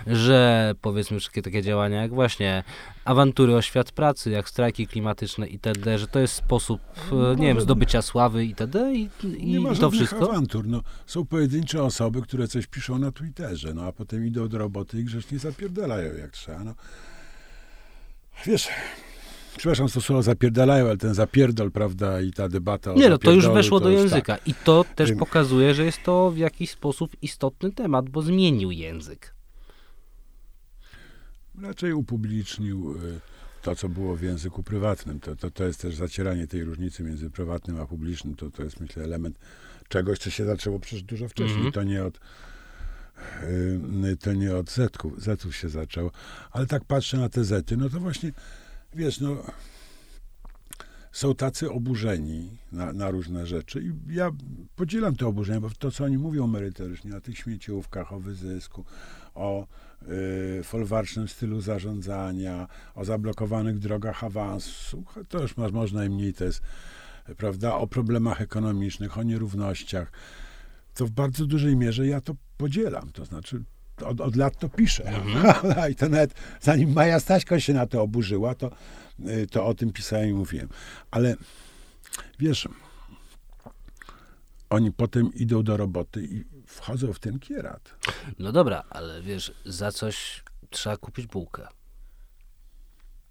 że powiedzmy wszystkie takie działania jak właśnie awantury o świat pracy, jak strajki klimatyczne itd., że to jest sposób, no, nie wiem, zdobycia sławy itd. i, i, nie ma to wszystko? awantur. No, są pojedyncze osoby, które coś piszą na Twitterze, no a potem idą do roboty i grzecznie zapierdalają jak trzeba. No. Wiesz, przepraszam, to słowo zapierdalają, ale ten zapierdol, prawda, i ta debata Nie, no to już weszło do języka. Tak. I to też pokazuje, że jest to w jakiś sposób istotny temat, bo zmienił język. Raczej upublicznił y, to, co było w języku prywatnym. To, to, to jest też zacieranie tej różnicy między prywatnym a publicznym. To, to jest, myślę, element czegoś, co się zaczęło przecież dużo wcześniej. Mm -hmm. To nie od to nie od zetków, zetów się zaczęło. Ale tak patrzę na te zety, no to właśnie, wiesz, no są tacy oburzeni na, na, różne rzeczy i ja podzielam te oburzenia, bo to, co oni mówią merytorycznie o tych śmieciówkach, o wyzysku, o y, folwarcznym stylu zarządzania, o zablokowanych drogach awansu, to już masz, można i mniej, to jest, prawda, o problemach ekonomicznych, o nierównościach, to w bardzo dużej mierze ja to podzielam, to znaczy od, od lat to piszę. Mhm. I to nawet zanim Maja Staśko się na to oburzyła, to, y, to o tym pisałem i mówiłem. Ale wiesz, oni potem idą do roboty i wchodzą w ten kierat. No dobra, ale wiesz, za coś trzeba kupić bułkę.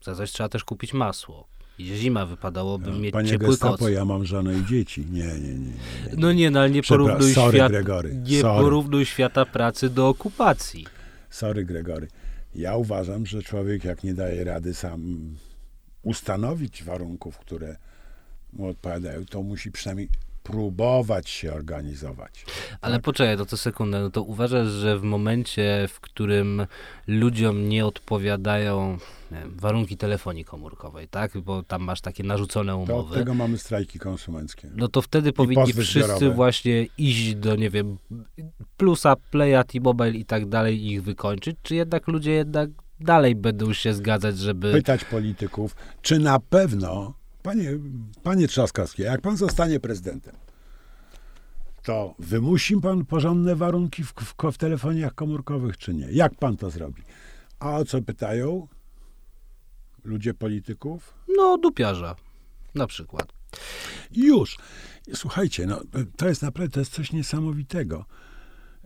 Za coś trzeba też kupić masło. Zima wypadałoby no, mieć Panie ciepły Gestapo, koc. ja mam żonę i dzieci. Nie, nie, nie. nie, nie. No nie, no ale nie porównuj, sorry, świat, Gregory, nie sorry. porównuj świata pracy do okupacji. Sorry, Gregory. Ja uważam, że człowiek jak nie daje rady sam ustanowić warunków, które mu odpowiadają, to musi przynajmniej próbować się organizować. Ale tak? poczekaj, to, to sekundę. No to uważasz, że w momencie, w którym ludziom nie odpowiadają warunki telefonii komórkowej, tak? Bo tam masz takie narzucone umowy. To od tego mamy strajki konsumenckie. No to wtedy powinni wszyscy zbiorowe. właśnie iść do, nie wiem, plusa, playa, T-Mobile i tak dalej i ich wykończyć, czy jednak ludzie jednak dalej będą się zgadzać, żeby... Pytać polityków, czy na pewno Panie, panie Trzaskowski, jak pan zostanie prezydentem, to wymusi pan porządne warunki w, w, w telefoniach komórkowych, czy nie? Jak pan to zrobi? A o co pytają ludzie polityków? No, dupiarza na przykład. Już. Słuchajcie, no, to jest naprawdę to jest coś niesamowitego.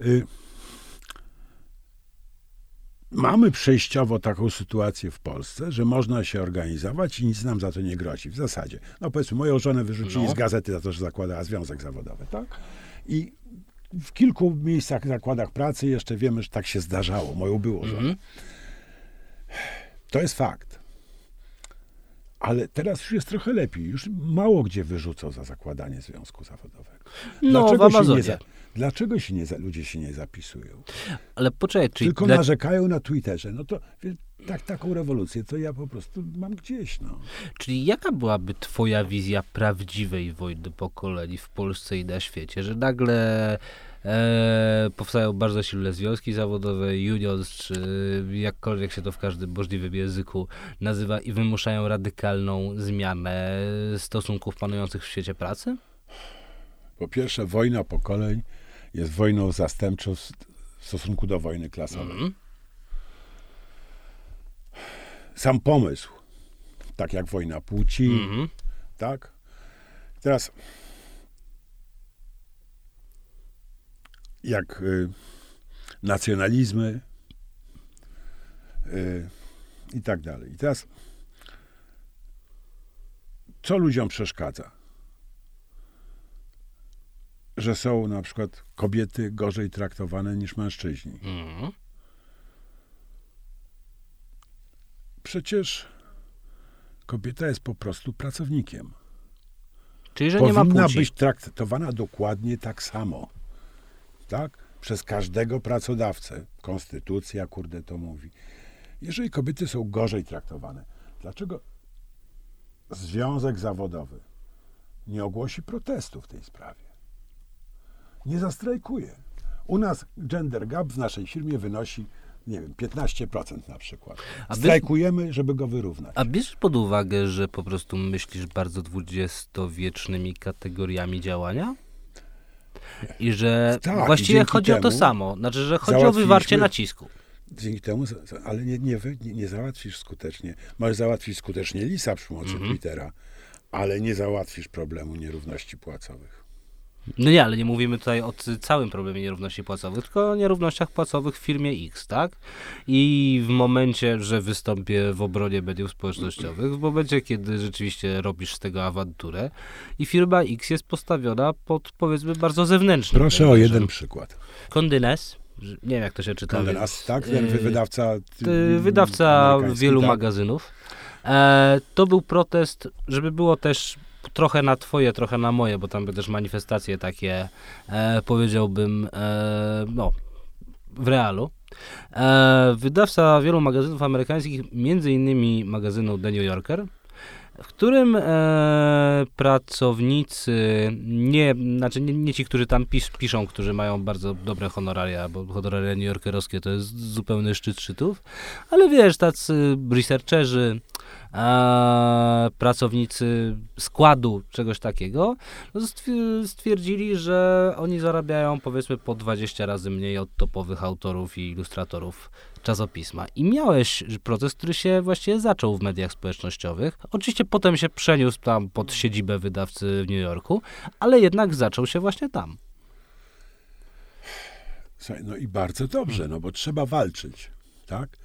Y Mamy przejściowo taką sytuację w Polsce, że można się organizować i nic nam za to nie grozi. W zasadzie. No powiedzmy, moją żonę wyrzucili no. z gazety za to, że zakładała związek zawodowy, tak? I w kilku miejscach, zakładach pracy jeszcze wiemy, że tak się zdarzało. Moją było żonę. Mm -hmm. To jest fakt. Ale teraz już jest trochę lepiej. Już mało gdzie wyrzucą za zakładanie związku zawodowego. No, Dlaczego w Amazonie. Się nie, Dlaczego się nie, ludzie się nie zapisują? Ale poczekaj, czyli... Tylko dla... narzekają na Twitterze. No to tak, taką rewolucję to ja po prostu mam gdzieś. No. Czyli jaka byłaby twoja wizja prawdziwej wojny pokoleń w Polsce i na świecie? Że nagle e, powstają bardzo silne związki zawodowe, unions, czy jakkolwiek się to w każdym możliwym języku nazywa i wymuszają radykalną zmianę stosunków panujących w świecie pracy? Po pierwsze, wojna pokoleń jest wojną zastępczą w stosunku do wojny klasowej. Mm. Sam pomysł, tak jak wojna płci, mm. tak? Teraz, jak y, nacjonalizmy y, i tak dalej. I teraz, co ludziom przeszkadza? Że są na przykład kobiety gorzej traktowane niż mężczyźni. Mhm. Przecież kobieta jest po prostu pracownikiem. Czyli, że Powinna nie ma płci. być traktowana dokładnie tak samo. Tak? Przez każdego pracodawcę. Konstytucja, kurde, to mówi. Jeżeli kobiety są gorzej traktowane, dlaczego związek zawodowy nie ogłosi protestu w tej sprawie, nie zastrajkuje. U nas gender gap w naszej firmie wynosi, nie wiem, 15% na przykład. A Strajkujemy, żeby go wyrównać. A bierzesz pod uwagę, że po prostu myślisz bardzo dwudziestowiecznymi kategoriami działania? I że Tak, właściwie chodzi o to samo. Znaczy, że chodzi o wywarcie nacisku. Dzięki temu, ale nie, nie, nie, nie załatwisz skutecznie. Możesz załatwić skutecznie lisa przy pomocy Mhm. Twittera, ale nie załatwisz problemu nierówności płacowych. No nie, ale nie mówimy tutaj o całym problemie nierówności płacowych, tylko o nierównościach płacowych w firmie X, tak? I w momencie, że wystąpię w obronie mediów społecznościowych, w momencie, kiedy rzeczywiście robisz z tego awanturę i firma X jest postawiona pod, powiedzmy, bardzo zewnętrznym Proszę o jeden przykład. Condenes, że- nie wiem jak to się czyta. Kondenas, więc, tak? Ten wy- wydawca. Ty- wydawca wielu tak? magazynów. E, to był protest, żeby było też trochę na twoje, trochę na moje, bo tam były też manifestacje takie, e, powiedziałbym, e, no, w realu. E, wydawca wielu magazynów amerykańskich, między innymi magazynu The New Yorker, w którym e, pracownicy, nie, znaczy nie, nie ci, którzy tam pis, piszą, którzy mają bardzo dobre honoraria, bo honoraria newyorkerowskie to jest zupełny szczyt szczytów, ale wiesz, tacy researcherzy, e, pracownicy składu, czegoś takiego, no stwier- stwierdzili, że oni zarabiają powiedzmy po 20 razy mniej od topowych autorów i ilustratorów czasopisma. I miałeś proces, który się właściwie zaczął w mediach społecznościowych. Oczywiście potem się przeniósł tam pod siedzibę wydawcy w New Yorku, ale jednak zaczął się właśnie tam. No i bardzo dobrze, no bo trzeba walczyć, tak?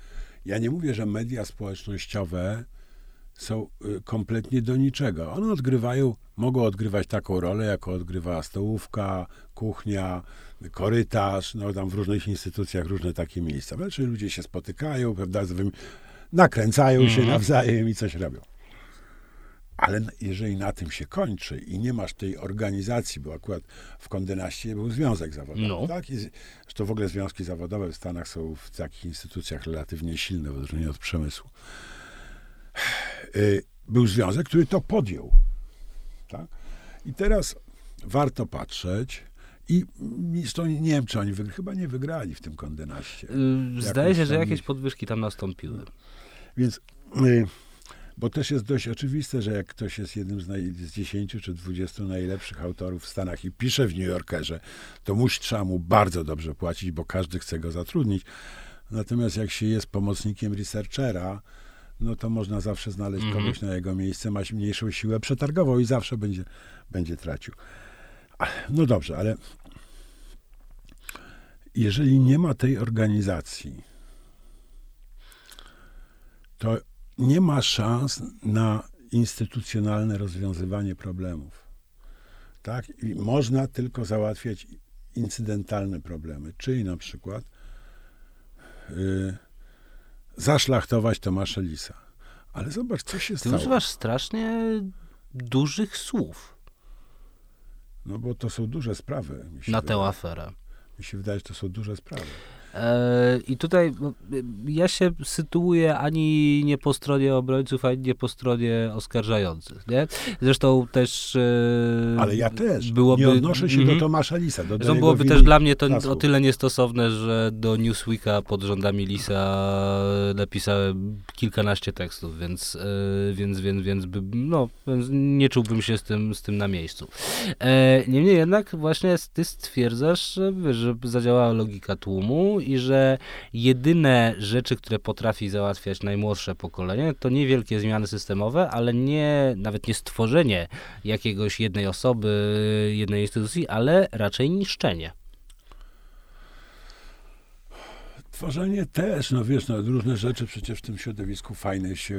Ja nie mówię, że media społecznościowe są y, kompletnie do niczego. One odgrywają, mogą odgrywać taką rolę, jaką odgrywa stołówka, kuchnia, korytarz, no tam w różnych instytucjach różne takie miejsca. Znaczy ludzie się spotykają, prawda, nakręcają się nawzajem i coś robią. Ale jeżeli na tym się kończy i nie masz tej organizacji, bo akurat w Kondynaście był związek zawodowy, No. tak? I, zresztą w ogóle związki zawodowe w Stanach są w takich instytucjach relatywnie silne, w odróżnieniu od przemysłu. Y, Był związek, który to podjął. Tak? I teraz warto patrzeć i zresztą nie wiem, czy oni wygra- chyba nie wygrali w tym Kondynaście. Yy, Zdaje się, że jakieś podwyżki tam nastąpiły. Więc, y, bo też jest dość oczywiste, że jak ktoś jest jednym z, naj, z 10 czy 20 najlepszych autorów w Stanach i pisze w New Yorkerze, to musi, trzeba mu bardzo dobrze płacić, bo każdy chce go zatrudnić. Natomiast jak się jest pomocnikiem researchera, no to można zawsze znaleźć Mhm. kogoś na jego miejsce, ma mniejszą siłę przetargową i zawsze będzie, będzie tracił. No dobrze, ale jeżeli nie ma tej organizacji, to nie ma szans na instytucjonalne rozwiązywanie problemów. Tak? I można tylko załatwiać incydentalne problemy, czyli na przykład y, zaszlachtować Tomasza Lisa. Ale zobacz, co się Ty stało. używasz strasznie dużych słów No bo to są duże sprawy. Na wydaje, tę aferę. mi się wydaje, że to są duże sprawy. E, I tutaj no, y, ja się sytuuję ani nie po stronie obrońców, ani nie po stronie oskarżających. Nie? Zresztą też. e, Ale ja też Byłoby, nie odnoszę się Mhm. do Tomasza Lisa. Do, jego byłoby też dla mnie to o tyle niestosowne, że do Newsweeka pod rządami Lisa napisałem kilkanaście tekstów, więc, e, więc, więc, więc, by, no, więc nie czułbym się z tym, z tym na miejscu. E, Niemniej jednak właśnie ty stwierdzasz, że, że zadziałała logika tłumu i że jedyne rzeczy, które potrafi załatwiać najmłodsze pokolenie, to niewielkie zmiany systemowe, ale nie, nawet nie stworzenie jakiegoś jednej osoby, jednej instytucji, ale raczej niszczenie. Tworzenie też, no wiesz, no, różne rzeczy przecież w tym środowisku fajne się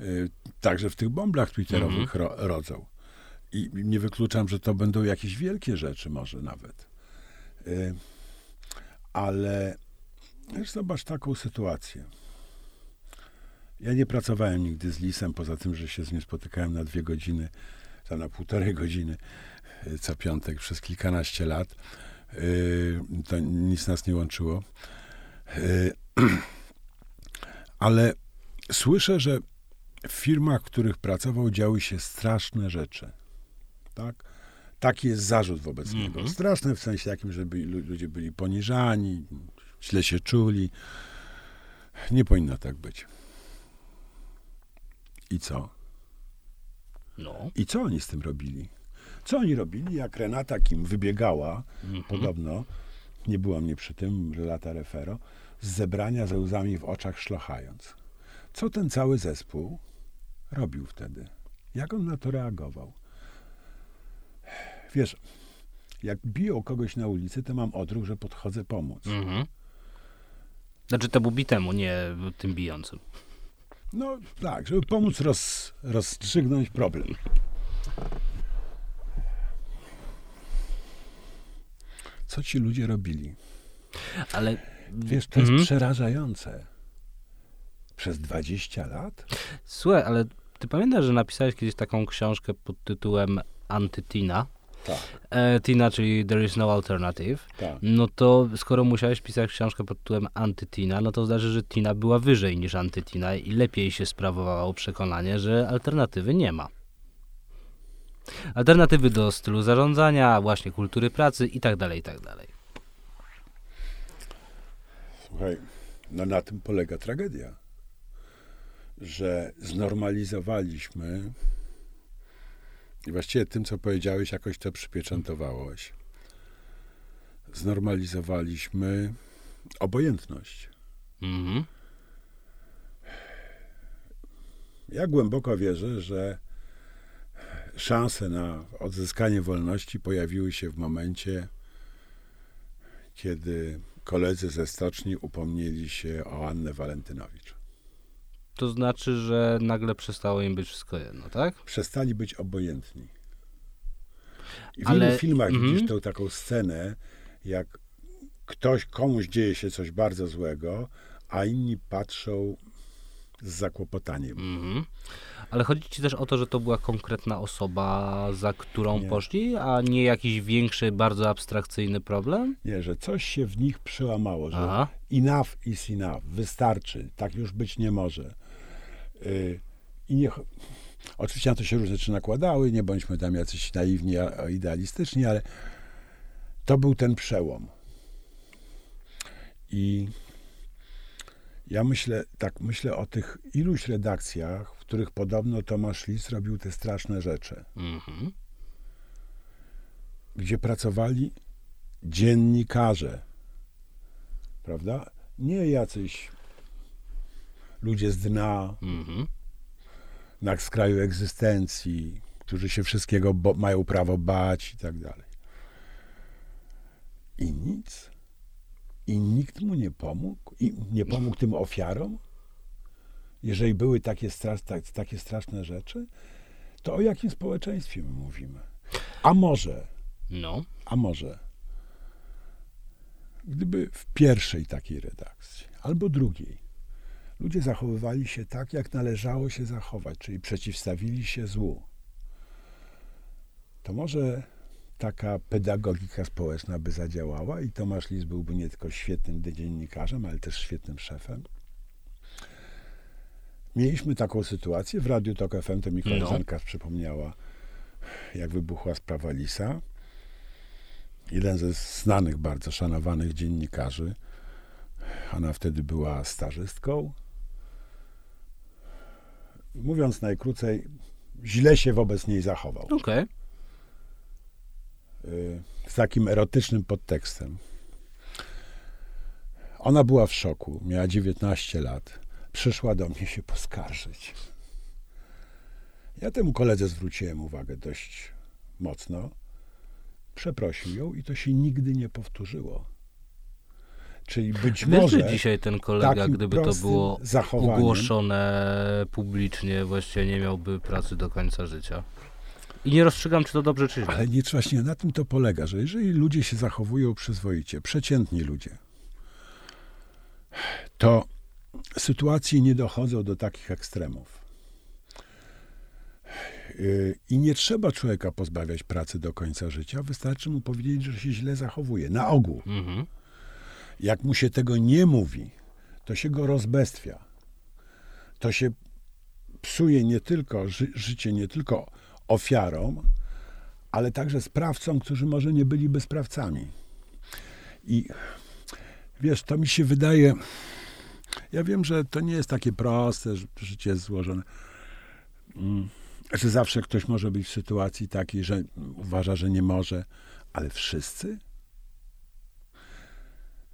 y, y, także w tych bąblach twitterowych ro, rodzą. I nie wykluczam, że to będą jakieś wielkie rzeczy może nawet. Y, ale wiesz, zobacz taką sytuację. Ja nie pracowałem nigdy z Lisem, poza tym, że się z nim spotykałem na dwie godziny, za na półtorej godziny y, co piątek przez kilkanaście lat. Y, To nic nas nie łączyło. Y, Ale słyszę, że w firmach, w których pracował, działy się straszne rzeczy. Tak? Taki jest zarzut wobec Mhm. niego. Straszne w sensie takim, że byli, lu- ludzie byli poniżani, źle się czuli. Nie powinno tak być. I co? No. I co oni z tym robili? Co oni robili, jak Renata Kim wybiegała, Mhm. podobno, nie było mnie przy tym, lata refero, z zebrania ze łzami w oczach szlochając. Co ten cały zespół robił wtedy? Jak on na to reagował? Wiesz, jak biją kogoś na ulicy, to mam odruch, że podchodzę pomóc. Mhm. Znaczy temu bitemu, nie tym bijącym. No tak, żeby pomóc roz, rozstrzygnąć problem. Co ci ludzie robili? Ale Wiesz, to jest Mhm. przerażające. Przez 20 lat? słuchaj, ale ty pamiętasz, że napisałeś kiedyś taką książkę pod tytułem Antytina? Tak, E, Tina, czyli There is no alternative. tak. No to skoro musiałeś pisać książkę pod tytułem Antytina, no to znaczy, że Tina była wyżej niż Antytina i lepiej się sprawowało przekonanie, że alternatywy nie ma. Alternatywy do stylu zarządzania, właśnie kultury pracy i tak dalej, i tak dalej. Słuchaj, no na tym polega tragedia. Że znormalizowaliśmy i właściwie tym, co powiedziałeś, jakoś to przypieczętowałeś. Znormalizowaliśmy obojętność. Mhm. Ja głęboko wierzę, że szanse na odzyskanie wolności pojawiły się w momencie, kiedy koledzy ze stoczni upomnieli się o Annę Walentynowicz. To znaczy, że nagle przestało im być wszystko jedno, tak? Przestali być obojętni. I w Ale- wielu filmach mhm. widzisz tą taką scenę, jak ktoś, komuś dzieje się coś bardzo złego, a inni patrzą z zakłopotaniem. Mhm. Ale chodzi ci też o to, że to była konkretna osoba, za którą Nie. poszli, a nie jakiś większy, bardzo abstrakcyjny problem? Nie, że coś się w nich przełamało, że Aha. enough is enough, wystarczy, tak już być nie może. I nie, oczywiście na to się różne rzeczy nakładały, nie bądźmy tam jacyś naiwni, idealistyczni, ale to był ten przełom. I ja myślę, tak myślę o tych iluś redakcjach, w których podobno Tomasz Lis robił te straszne rzeczy Mhm. gdzie pracowali dziennikarze, prawda? Nie jacyś ludzie z dna, Mhm. na skraju egzystencji, którzy się wszystkiego bo- mają prawo bać i tak dalej. I nic. I nikt mu nie pomógł. I nie pomógł tym ofiarom. Jeżeli były takie, tak, takie straszne rzeczy, to o jakim społeczeństwie my mówimy? A może No. A może gdyby w pierwszej takiej redakcji albo drugiej ludzie zachowywali się tak, jak należało się zachować, czyli przeciwstawili się złu, to może taka pedagogika społeczna by zadziałała i Tomasz Lis byłby nie tylko świetnym dziennikarzem, ale też świetnym szefem. Mieliśmy taką sytuację w Radiu Tok FM, to mi No. koleżanka przypomniała, jak wybuchła sprawa Lisa jeden ze znanych, bardzo szanowanych dziennikarzy. Ona wtedy była stażystką. Mówiąc najkrócej, źle się wobec niej zachował. Okej. Y, Z takim erotycznym podtekstem. Ona była w szoku, miała 19 lat. Przyszła do mnie się poskarżyć. Ja temu koledze zwróciłem uwagę dość mocno. Przeprosił ją i to się nigdy nie powtórzyło. Czyli być Wiesz, może że dzisiaj ten kolega, gdyby to było zachowaniem- ogłoszone publicznie, właściwie nie miałby pracy do końca życia. I nie rozstrzygam, czy to dobrze, czy źle. Ale nie właśnie na tym to polega, że jeżeli ludzie się zachowują przyzwoicie, przeciętni ludzie, to sytuacje nie dochodzą do takich ekstremów. Yy, I nie trzeba człowieka pozbawiać pracy do końca życia, wystarczy mu powiedzieć, że się źle zachowuje. Na ogół. Mhm. Jak mu się tego nie mówi, to się go rozbestwia. To się psuje nie tylko ży, życie nie tylko ofiarom, ale także sprawcom, którzy może nie byliby sprawcami. I wiesz, to mi się wydaje, ja wiem, że to nie jest takie proste, że życie jest złożone. Mm, że zawsze ktoś może być w sytuacji takiej, że uważa, że nie może, ale wszyscy?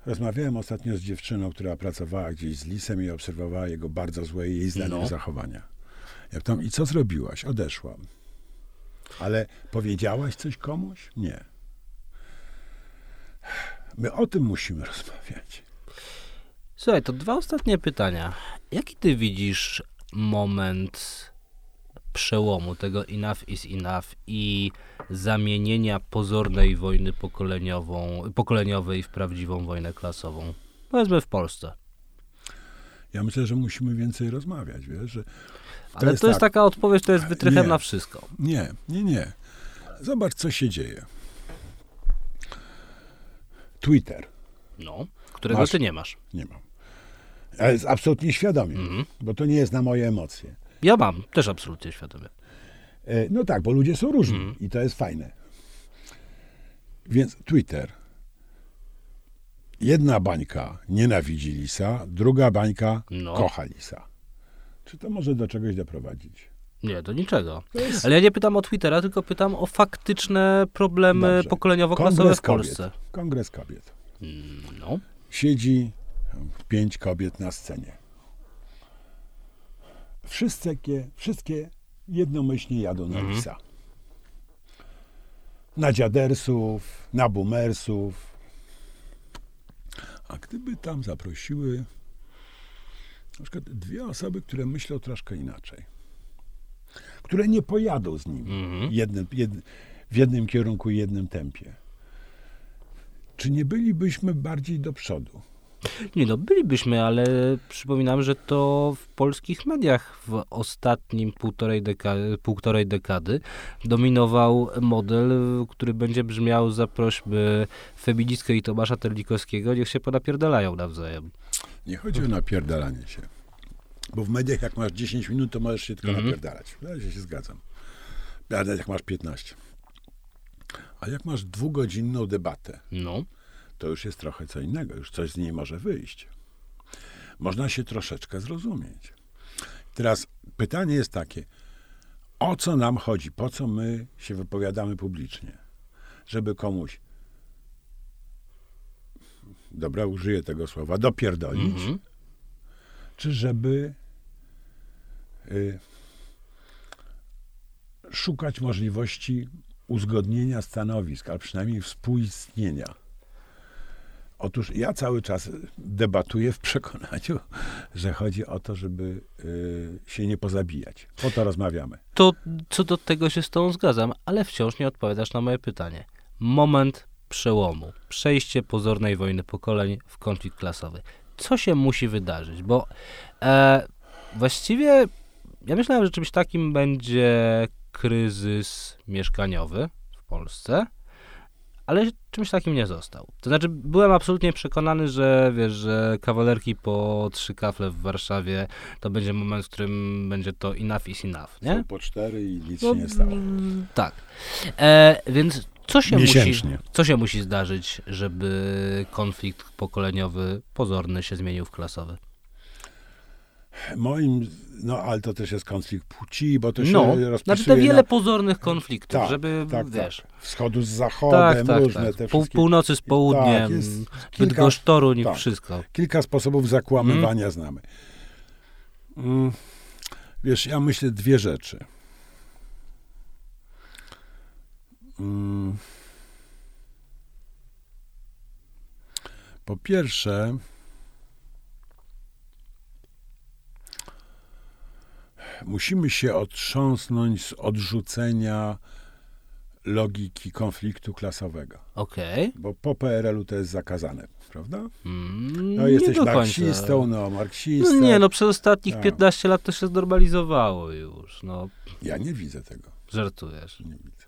Rozmawiałem ostatnio z dziewczyną, która pracowała gdzieś z lisem i obserwowała jego bardzo złe jej zdaniem No. zachowania. Jak tam, I co zrobiłaś? Odeszłam. Ale powiedziałaś coś komuś? Nie. My o tym musimy rozmawiać. Słuchaj, to dwa ostatnie pytania. Jaki ty widzisz moment przełomu tego enough is enough i zamienienia pozornej wojny pokoleniową, pokoleniowej w prawdziwą wojnę klasową? Powiedzmy w Polsce. Ja myślę, że musimy więcej rozmawiać, wiesz, że Ale jest to jest tak. taka odpowiedź, to jest wytrychem Nie. na wszystko. Nie, nie, nie. Zobacz, co się dzieje. Twitter. No, którego Masz. ty nie masz. Nie mam. Ale z- absolutnie świadomie, Mhm. bo to nie jest na moje emocje. Ja mam, też absolutnie świadomie. E, No tak, bo ludzie są różni Mhm. i to jest fajne. Więc Twitter. Jedna bańka nienawidzi lisa, druga bańka No. kocha lisa. Czy to może do czegoś doprowadzić? Nie, do niczego. Jest Ale ja nie pytam o Twittera, tylko pytam o faktyczne problemy pokoleniowo-klasowe w Polsce. kobiet. Kongres kobiet. No. Siedzi pięć kobiet na scenie. Wszystkie, wszystkie jednomyślnie jadą na Mhm. lisa. Na dziadersów, na boomersów. A gdyby tam zaprosiły na przykład dwie osoby, które myślą troszkę inaczej, które nie pojadą z nimi Mhm. jednym, jed, w jednym kierunku i jednym tempie, czy nie bylibyśmy bardziej do przodu? Nie no, bylibyśmy, ale przypominam, że to w polskich mediach w ostatnim półtorej dekady, półtorej dekady dominował model, który będzie brzmiał za prośby feministkę i Tomasza Terlikowskiego, niech się ponapierdalają nawzajem. Nie chodzi o napierdalanie się. Bo w mediach jak masz 10 minut, to możesz się tylko Mhm. napierdalać. Ja się zgadzam. Nawet jak masz 15. A jak masz dwugodzinną debatę, No, to już jest trochę co innego. Już coś z niej może wyjść. Można się troszeczkę zrozumieć. Teraz pytanie jest takie. O co nam chodzi? Po co my się wypowiadamy publicznie? Żeby komuś, dobra, użyję tego słowa, dopierdolić, mhm. czy żeby y, szukać możliwości uzgodnienia stanowisk, a przynajmniej współistnienia. Otóż ja cały czas debatuję w przekonaniu, że chodzi o to, żeby y, się nie pozabijać. Po to rozmawiamy. To co do tego się z tą zgadzam, ale wciąż nie odpowiadasz na moje pytanie. Moment przełomu, przejście pozornej wojny pokoleń w konflikt klasowy. Co się musi wydarzyć? Bo e, właściwie ja myślałem, że czymś takim będzie kryzys mieszkaniowy w Polsce, ale czymś takim nie został. To znaczy, byłem absolutnie przekonany, że wiesz, że kawalerki po trzy kafle w Warszawie to będzie moment, w którym będzie to enough is enough, nie? Są po cztery i nic No, się nie stało. mm, Tak. E, więc co się, musi, co się musi zdarzyć, żeby konflikt pokoleniowy pozorny się zmienił w klasowy? Moim, no ale to też jest konflikt płci, bo to się No, rozpisuje znaczy te wiele na, pozornych konfliktów, Tak, żeby, tak, wiesz... tak. wschodu z Tak, zachodem, tak, różne tak. te wszystkie. północy z południem, Tak, Bydgoszcz, Toruń, tak. wszystko. Kilka sposobów zakłamywania znamy. Mm, Wiesz, ja myślę dwie rzeczy. Mm. Po pierwsze, musimy się otrząsnąć z odrzucenia logiki konfliktu klasowego, Okej. bo po PRL-u to jest zakazane, prawda? Mm, No nie jesteś marksistą, no No marksistą. nie, no przez ostatnich Tak. 15 lat to się znormalizowało już, no Ja nie widzę tego. żartujesz. Nie widzę.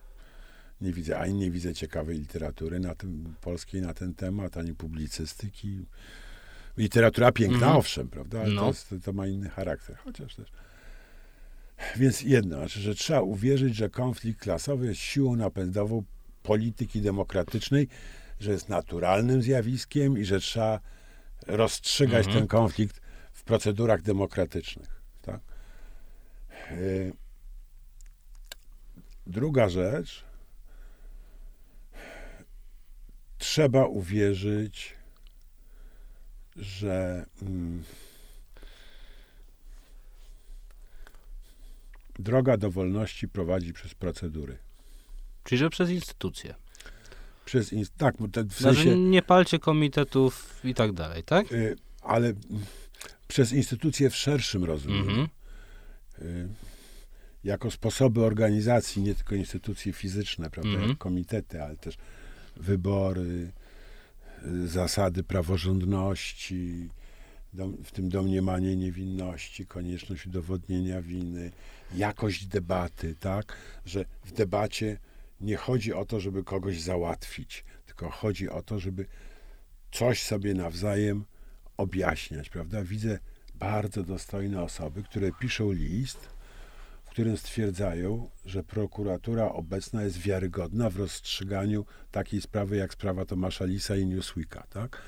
Nie widzę, ani nie widzę ciekawej literatury na tym, polskiej na ten temat, ani publicystyki. Literatura piękna, Mhm. owszem, prawda? Ale No. to, jest, to ma inny charakter. Chociaż też. Więc jedno, znaczy, że trzeba uwierzyć, że konflikt klasowy jest siłą napędową polityki demokratycznej, że jest naturalnym zjawiskiem i że trzeba rozstrzygać Mhm. ten konflikt w procedurach demokratycznych. Tak? Y, Druga rzecz, trzeba uwierzyć, że mm, droga do wolności prowadzi przez procedury. Czyli, że przez instytucje. Przez ins- tak, bo te, w Znaczy, sensie, nie palcie komitetów i tak dalej, tak? y, ale mm, przez instytucje w szerszym rozumieniu. Mhm. y, jako sposoby organizacji, nie tylko instytucje fizyczne, prawda, Mhm. jak komitety, ale też wybory, y, zasady praworządności, w tym domniemanie niewinności, konieczność udowodnienia winy, jakość debaty, tak, że w debacie nie chodzi o to, żeby kogoś załatwić, tylko chodzi o to, żeby coś sobie nawzajem objaśniać, prawda? Widzę bardzo dostojne osoby, które piszą list, w którym stwierdzają, że prokuratura obecna jest wiarygodna w rozstrzyganiu takiej sprawy jak sprawa Tomasza Lisa i Newsweeka, tak?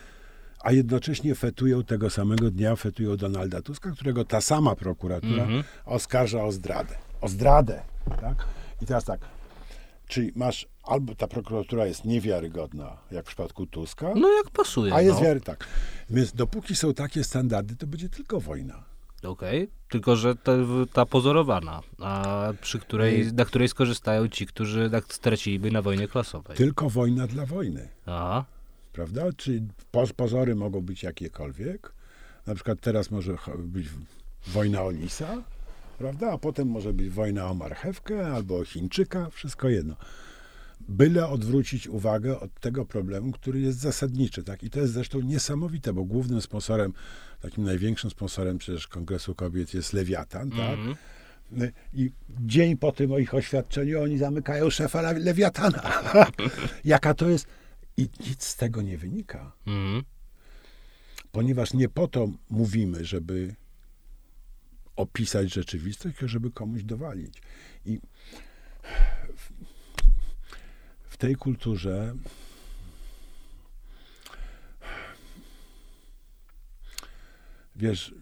A jednocześnie fetują tego samego dnia, fetują Donalda Tuska, którego ta sama prokuratura Mhm. oskarża o zdradę. O zdradę, tak? I teraz tak, czyli masz, albo ta prokuratura jest niewiarygodna, jak w przypadku Tuska, No jak pasuje. a jest no. wiary, tak. Więc dopóki są takie standardy, to będzie tylko wojna. Okej, tylko że ta, ta pozorowana, a przy której, Y- na której skorzystają ci, którzy tak straciliby na wojnie klasowej. Tylko wojna dla wojny, Aha. Prawda? Czyli poz, pozory mogą być jakiekolwiek. Na przykład teraz może być wojna o lisa, prawda? A potem może być wojna o marchewkę albo o Chińczyka, wszystko jedno. Byle odwrócić uwagę od tego problemu, który jest zasadniczy. Tak? I to jest zresztą niesamowite, bo głównym sponsorem, takim największym sponsorem przecież Kongresu Kobiet jest Lewiatan, tak? Mhm. I dzień po tym o ich oświadczeniu oni zamykają szefa Le- Lewiatana. Jaka to jest? I nic z tego nie wynika, Mhm. ponieważ nie po to mówimy, żeby opisać rzeczywistość, tylko żeby komuś dowalić. I w, w tej kulturze wiesz,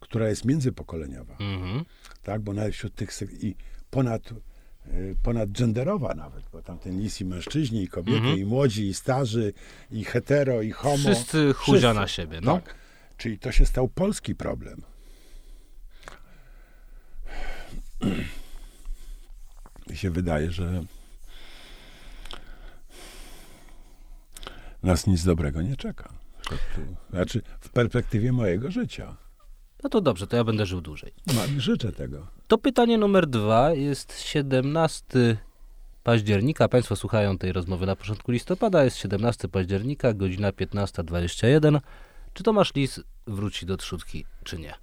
która jest międzypokoleniowa, Mhm. tak? Bo nawet wśród tych i ponad, y, ponad genderowa nawet, bo tam ten lis i mężczyźni, i kobiety, Mhm. i młodzi, i starzy, i hetero, i homo. Wszyscy chuzia na siebie, no. Tak. Czyli to się stał polski problem. Mi się wydaje, że nas nic dobrego nie czeka. Znaczy, w perspektywie mojego życia. No to dobrze, to ja będę żył dłużej. No, życzę tego. To pytanie numer dwa jest 17 października. Państwo słuchają tej rozmowy na początku listopada. Jest 17 października, godzina 15.21. Czy Tomasz Lis wróci do trzutki, czy nie?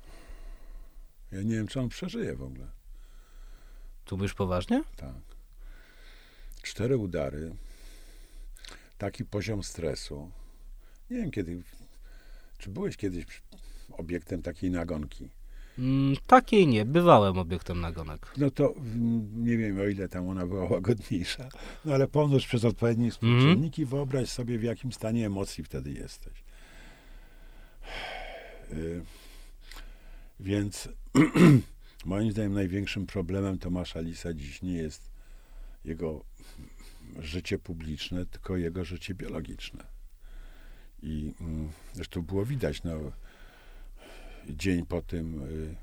Ja nie wiem, czy on przeżyje w ogóle. Tu mówisz poważnie? Tak. Cztery udary, taki poziom stresu. Nie wiem, kiedy. Czy byłeś kiedyś obiektem takiej nagonki? Mm, takiej nie, bywałem obiektem nagonek. No to mm, nie wiem, o ile tam ona była łagodniejsza, no ale pomnóż przez odpowiednie współczynniki, wyobraź sobie, w jakim stanie emocji wtedy jesteś. Y, Więc moim zdaniem największym problemem Tomasza Lisa dziś nie jest jego życie publiczne, tylko jego życie biologiczne. I mm, zresztą było widać, no, dzień po tym, y,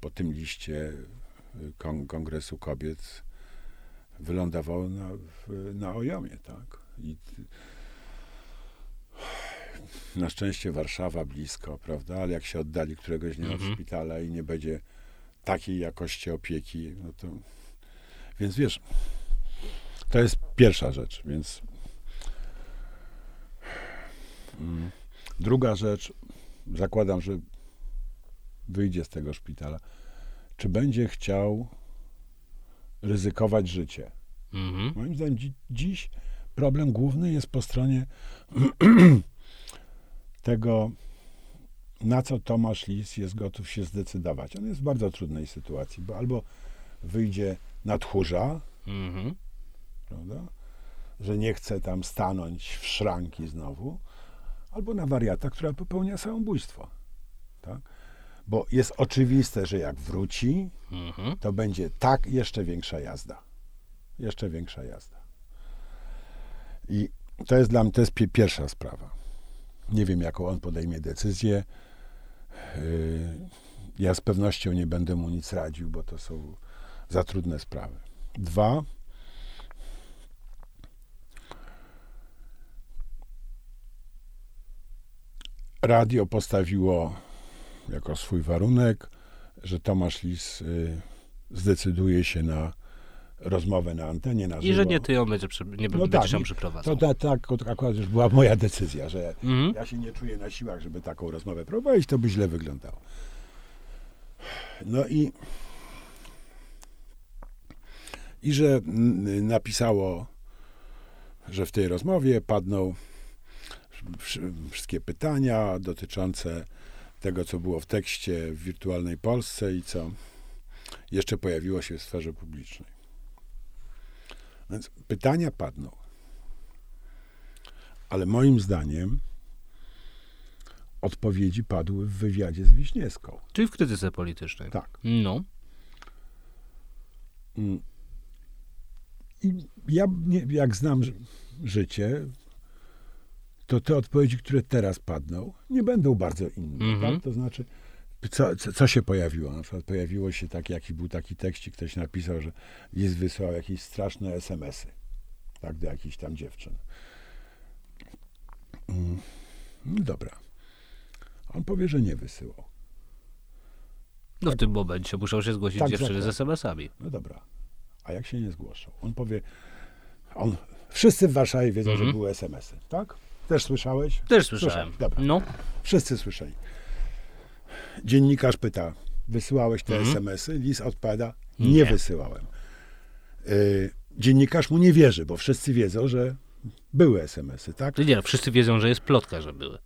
po tym liście y, kon- Kongresu Kobiet wylądował na, na Ojomie, tak? I na szczęście Warszawa blisko, prawda? Ale jak się oddali któregoś dnia Mhm. od szpitala i nie będzie takiej jakości opieki, no to... Więc wiesz, to jest pierwsza rzecz, więc... Mm. Druga rzecz, zakładam, że wyjdzie z tego szpitala, czy będzie chciał ryzykować życie. Mhm. Moim zdaniem dzi- dziś problem główny jest po stronie tego na co Tomasz Lis jest gotów się zdecydować. On jest w bardzo trudnej sytuacji, bo albo wyjdzie na tchórza, Mhm. prawda? że nie chce tam stanąć w szranki znowu, albo na wariata, która popełnia samobójstwo. Tak? Bo jest oczywiste, że jak wróci, Mhm. to będzie tak jeszcze większa jazda. Jeszcze większa jazda. I to jest dla mnie to jest pi- pierwsza sprawa. Nie wiem, jaką on podejmie decyzję. Yy, Ja z pewnością nie będę mu nic radził, bo to są za trudne sprawy. Dwa. Radio postawiło jako swój warunek, że Tomasz Lis y, zdecyduje się na rozmowę na antenie na żywo. I że nie ty ją będzie, przy, nie No będziesz tak, ją przyprowadzał. To, to, tak, to akurat już była moja decyzja, że Mhm. ja się nie czuję na siłach, żeby taką rozmowę prowadzić, to by źle wyglądało. No i i że napisało, że w tej rozmowie padną wsz- wszystkie pytania dotyczące tego, co było w tekście w wirtualnej Polsce i co jeszcze pojawiło się w sferze publicznej. Więc pytania padną. Ale moim zdaniem odpowiedzi padły w wywiadzie z Wiśniewską. Czyli w krytyce politycznej. Tak. No. Mm. I ja, jak znam ży- życie, to te odpowiedzi, które teraz padną, nie będą bardzo inne. Mhm. Tak? To znaczy, co, co, co się pojawiło? Na przykład pojawiło się taki, jakiś był taki tekścik, ktoś napisał, że list wysłał jakieś straszne SMS-y tak, do jakichś tam dziewczyn. Mm. No dobra. On powie, że nie wysyłał. No w tym momencie muszą się zgłosić Tak, dziewczyny tak, z tak. SMS-ami. No dobra. A jak się nie zgłoszą? On powie, on, wszyscy w Warszawie wiedzą, Mhm. że były SMS-y, tak? Też słyszałeś? Też słyszałem. Dobra. No. Wszyscy słyszeli. Dziennikarz pyta, wysyłałeś te Mhm. SMS-y? Lis odpowiada, nie, Nie. wysyłałem. Y, dziennikarz mu nie wierzy, bo wszyscy wiedzą, że były SMS-y, tak? Nie, no, wszyscy wiedzą, że jest plotka, że były.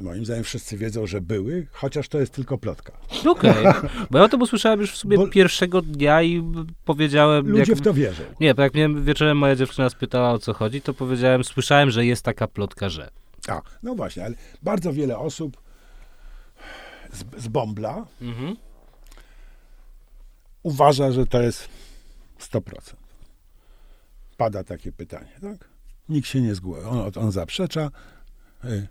Moim zdaniem wszyscy wiedzą, że były, chociaż to jest tylko plotka. Okej. Bo ja o tym usłyszałem już w sumie Bo- pierwszego dnia i powiedziałem... Ludzie jak... w to wierzą. Nie, bo jak mnie wieczorem moja dziewczyna spytała o co chodzi, to powiedziałem, słyszałem, że jest taka plotka, że. A, no właśnie, ale bardzo wiele osób z, z Bombla Mhm. uważa, że to jest 100%. Pada takie pytanie, tak? Nikt się nie zgłosi. On, on zaprzecza. y,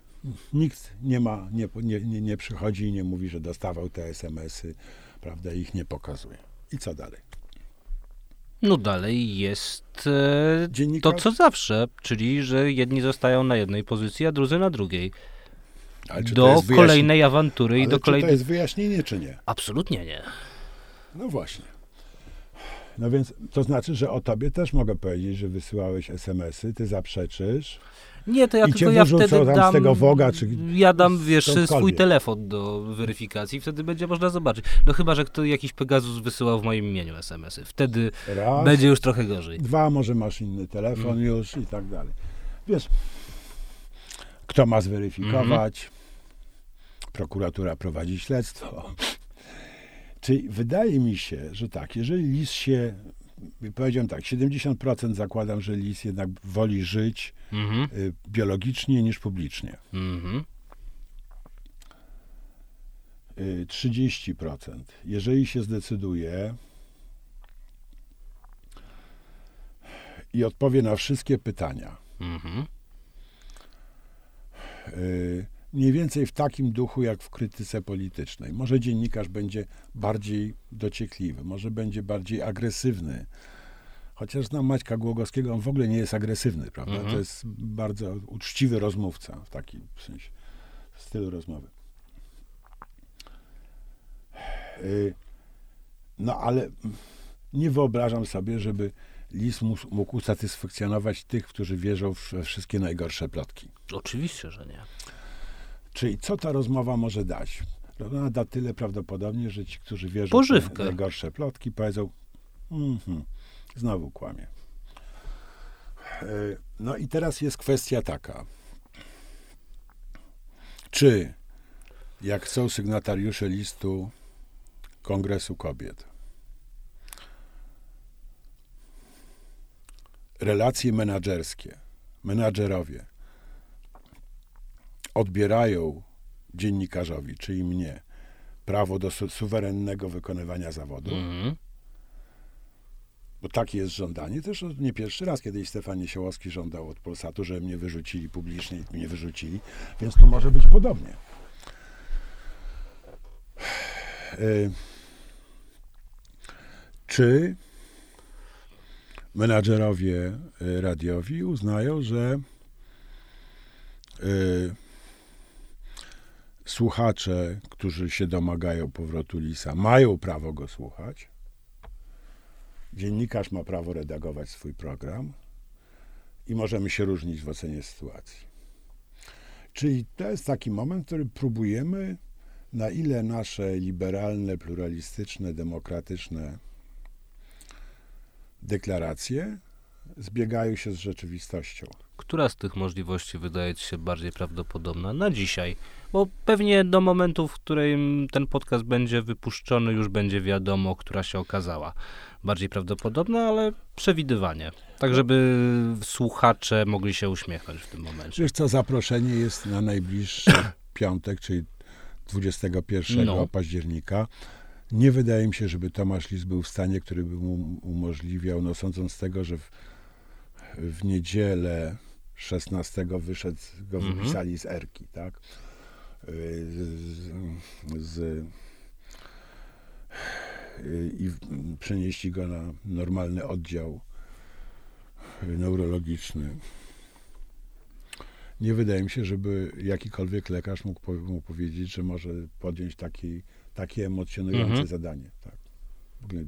Nikt nie ma, nie, nie, nie, przychodzi i nie mówi, że dostawał te SMS-y, prawda, i ich nie pokazuje. I co dalej? No dalej jest e, to, co zawsze, czyli, że jedni zostają na jednej pozycji, a drudzy na drugiej. Do kolejnej awantury i ale do czy to kolejnej... jest wyjaśnienie, czy nie? Absolutnie nie. No właśnie. No więc to znaczy, że o tobie też mogę powiedzieć, że wysyłałeś SMS-y, ty zaprzeczysz. Nie, to ja I tylko ja wtedy tam z dam... tego Woga, czy Ja dam, wiesz, swój telefon do weryfikacji, wtedy będzie można zobaczyć. No chyba, że kto jakiś Pegasus wysyłał w moim imieniu SMS-y. Wtedy Raz. będzie już trochę gorzej. Dwa, może masz inny telefon Mm. już i tak dalej. Wiesz, kto ma zweryfikować? Mhm. Prokuratura prowadzi śledztwo. Czyli wydaje mi się, że tak, jeżeli lis się, powiedziałem tak, 70% zakładam, że lis jednak woli żyć Mhm. y, biologicznie niż publicznie. Mhm. Y, 30%. Jeżeli się zdecyduje i odpowie na wszystkie pytania, Mhm. y, mniej więcej w takim duchu jak w krytyce politycznej. Może dziennikarz będzie bardziej dociekliwy, może będzie bardziej agresywny. Chociaż znam Maćka Głogowskiego, on w ogóle nie jest agresywny, prawda? Mhm. To jest bardzo uczciwy rozmówca w takim sensie, w stylu rozmowy. Y, No ale nie wyobrażam sobie, żeby Lis mógł, usatysfakcjonować tych, którzy wierzą w we wszystkie najgorsze plotki. Oczywiście, że nie. Czyli co ta rozmowa może dać? Ona da tyle prawdopodobnie, że ci, którzy wierzą Pożywkę. w najgorsze plotki, powiedzą, mhm, znowu kłamie. Y, No i teraz jest kwestia taka. Czy jak są sygnatariusze listu Kongresu Kobiet. Relacje menadżerskie, menadżerowie odbierają dziennikarzowi, czyli mnie, prawo do su suwerennego wykonywania zawodu. Mhm. Bo takie jest żądanie. Też nie pierwszy raz, kiedyś Stefan Niesiołowski żądał od Polsatu, że mnie wyrzucili publicznie i mnie wyrzucili, więc tu może być podobnie. Y, Czy menadżerowie y, radiowi uznają, że y, słuchacze, którzy się domagają powrotu Lisa, mają prawo go słuchać? Dziennikarz ma prawo redagować swój program i możemy się różnić w ocenie sytuacji. Czyli to jest taki moment, w którym próbujemy, na ile nasze liberalne, pluralistyczne, demokratyczne deklaracje zbiegają się z rzeczywistością. Która z tych możliwości wydaje ci się bardziej prawdopodobna na dzisiaj? Bo pewnie do momentu, w którym ten podcast będzie wypuszczony, już będzie wiadomo, która się okazała bardziej prawdopodobna, ale przewidywanie. Tak, żeby słuchacze mogli się uśmiechnąć w tym momencie. Wiesz co, zaproszenie jest na najbliższy piątek, czyli 21 No. października. Nie wydaje mi się, żeby Tomasz Lis był w stanie, który by mu umożliwiał, no sądząc z tego, że w, w niedzielę 16 wyszedł, go Mhm. wypisali z Erki, tak? Y, Z, z, y, I przenieśli go na normalny oddział neurologiczny. Nie wydaje mi się, żeby jakikolwiek lekarz mógł mu powiedzieć, że może podjąć taki, takie emocjonujące Mhm. zadanie. Tak. Nie,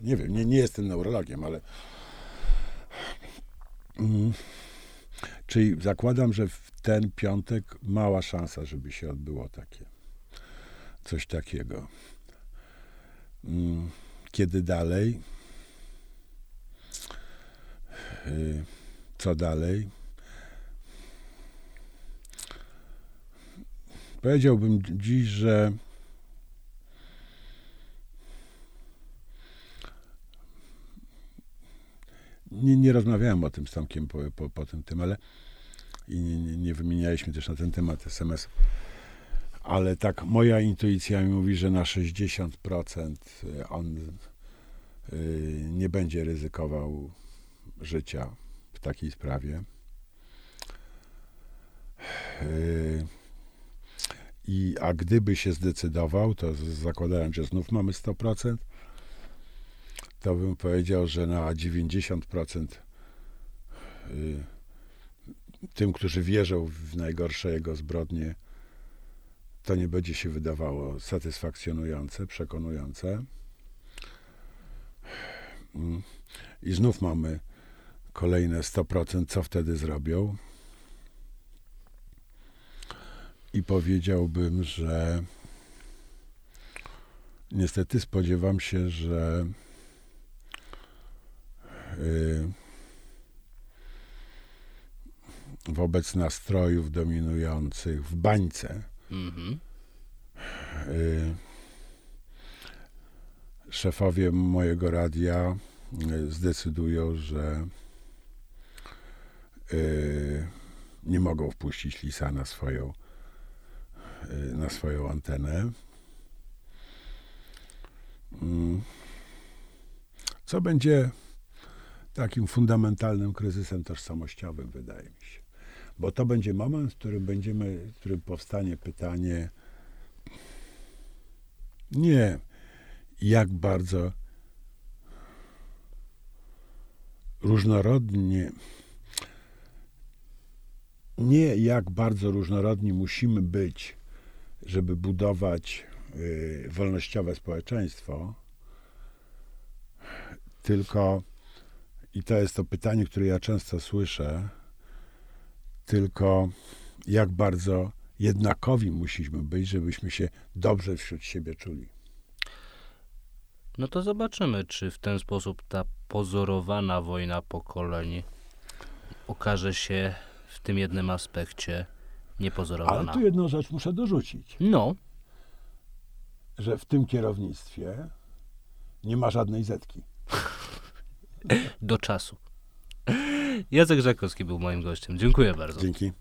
nie wiem, nie, nie jestem neurologiem, ale. Mm. Czyli zakładam, że w ten piątek mała szansa, żeby się odbyło takie. Coś takiego. Mm. Kiedy dalej? Y, Co dalej? Powiedziałbym dziś, że nie, nie rozmawiałem o tym z Tomkiem po, po, po tym tym, ale i nie, nie, nie wymienialiśmy też na ten temat SMS. Ale tak moja intuicja mi mówi, że na 60% on y, nie będzie ryzykował życia w takiej sprawie. Y, i, a gdyby się zdecydował, to zakładając, że znów mamy 100%, to bym powiedział, że na 90% y, tym, którzy wierzą w najgorsze jego zbrodnie, to nie będzie się wydawało satysfakcjonujące, przekonujące. I znów mamy kolejne 100%, co wtedy zrobią. I powiedziałbym, że niestety spodziewam się, że wobec nastrojów dominujących w bańce Mhm. y, szefowie mojego radia y, zdecydują, że y, nie mogą wpuścić lisa na swoją y, na swoją antenę. Mm. Co będzie takim fundamentalnym kryzysem tożsamościowym, wydaje mi się. Bo to będzie moment, w którym będziemy, w którym powstanie pytanie nie jak bardzo różnorodnie nie jak bardzo różnorodni musimy być, żeby budować y, wolnościowe społeczeństwo, tylko, i to jest to pytanie, które ja często słyszę, tylko jak bardzo jednakowi musimy być, żebyśmy się dobrze wśród siebie czuli. No to zobaczymy, czy w ten sposób ta pozorowana wojna pokoleń okaże się w tym jednym aspekcie Niepozorowana. Ale tu jedną rzecz muszę dorzucić, No, że w tym kierownictwie nie ma żadnej zetki. Do czasu. Jacek Żakowski był moim gościem. Dziękuję bardzo. Dzięki.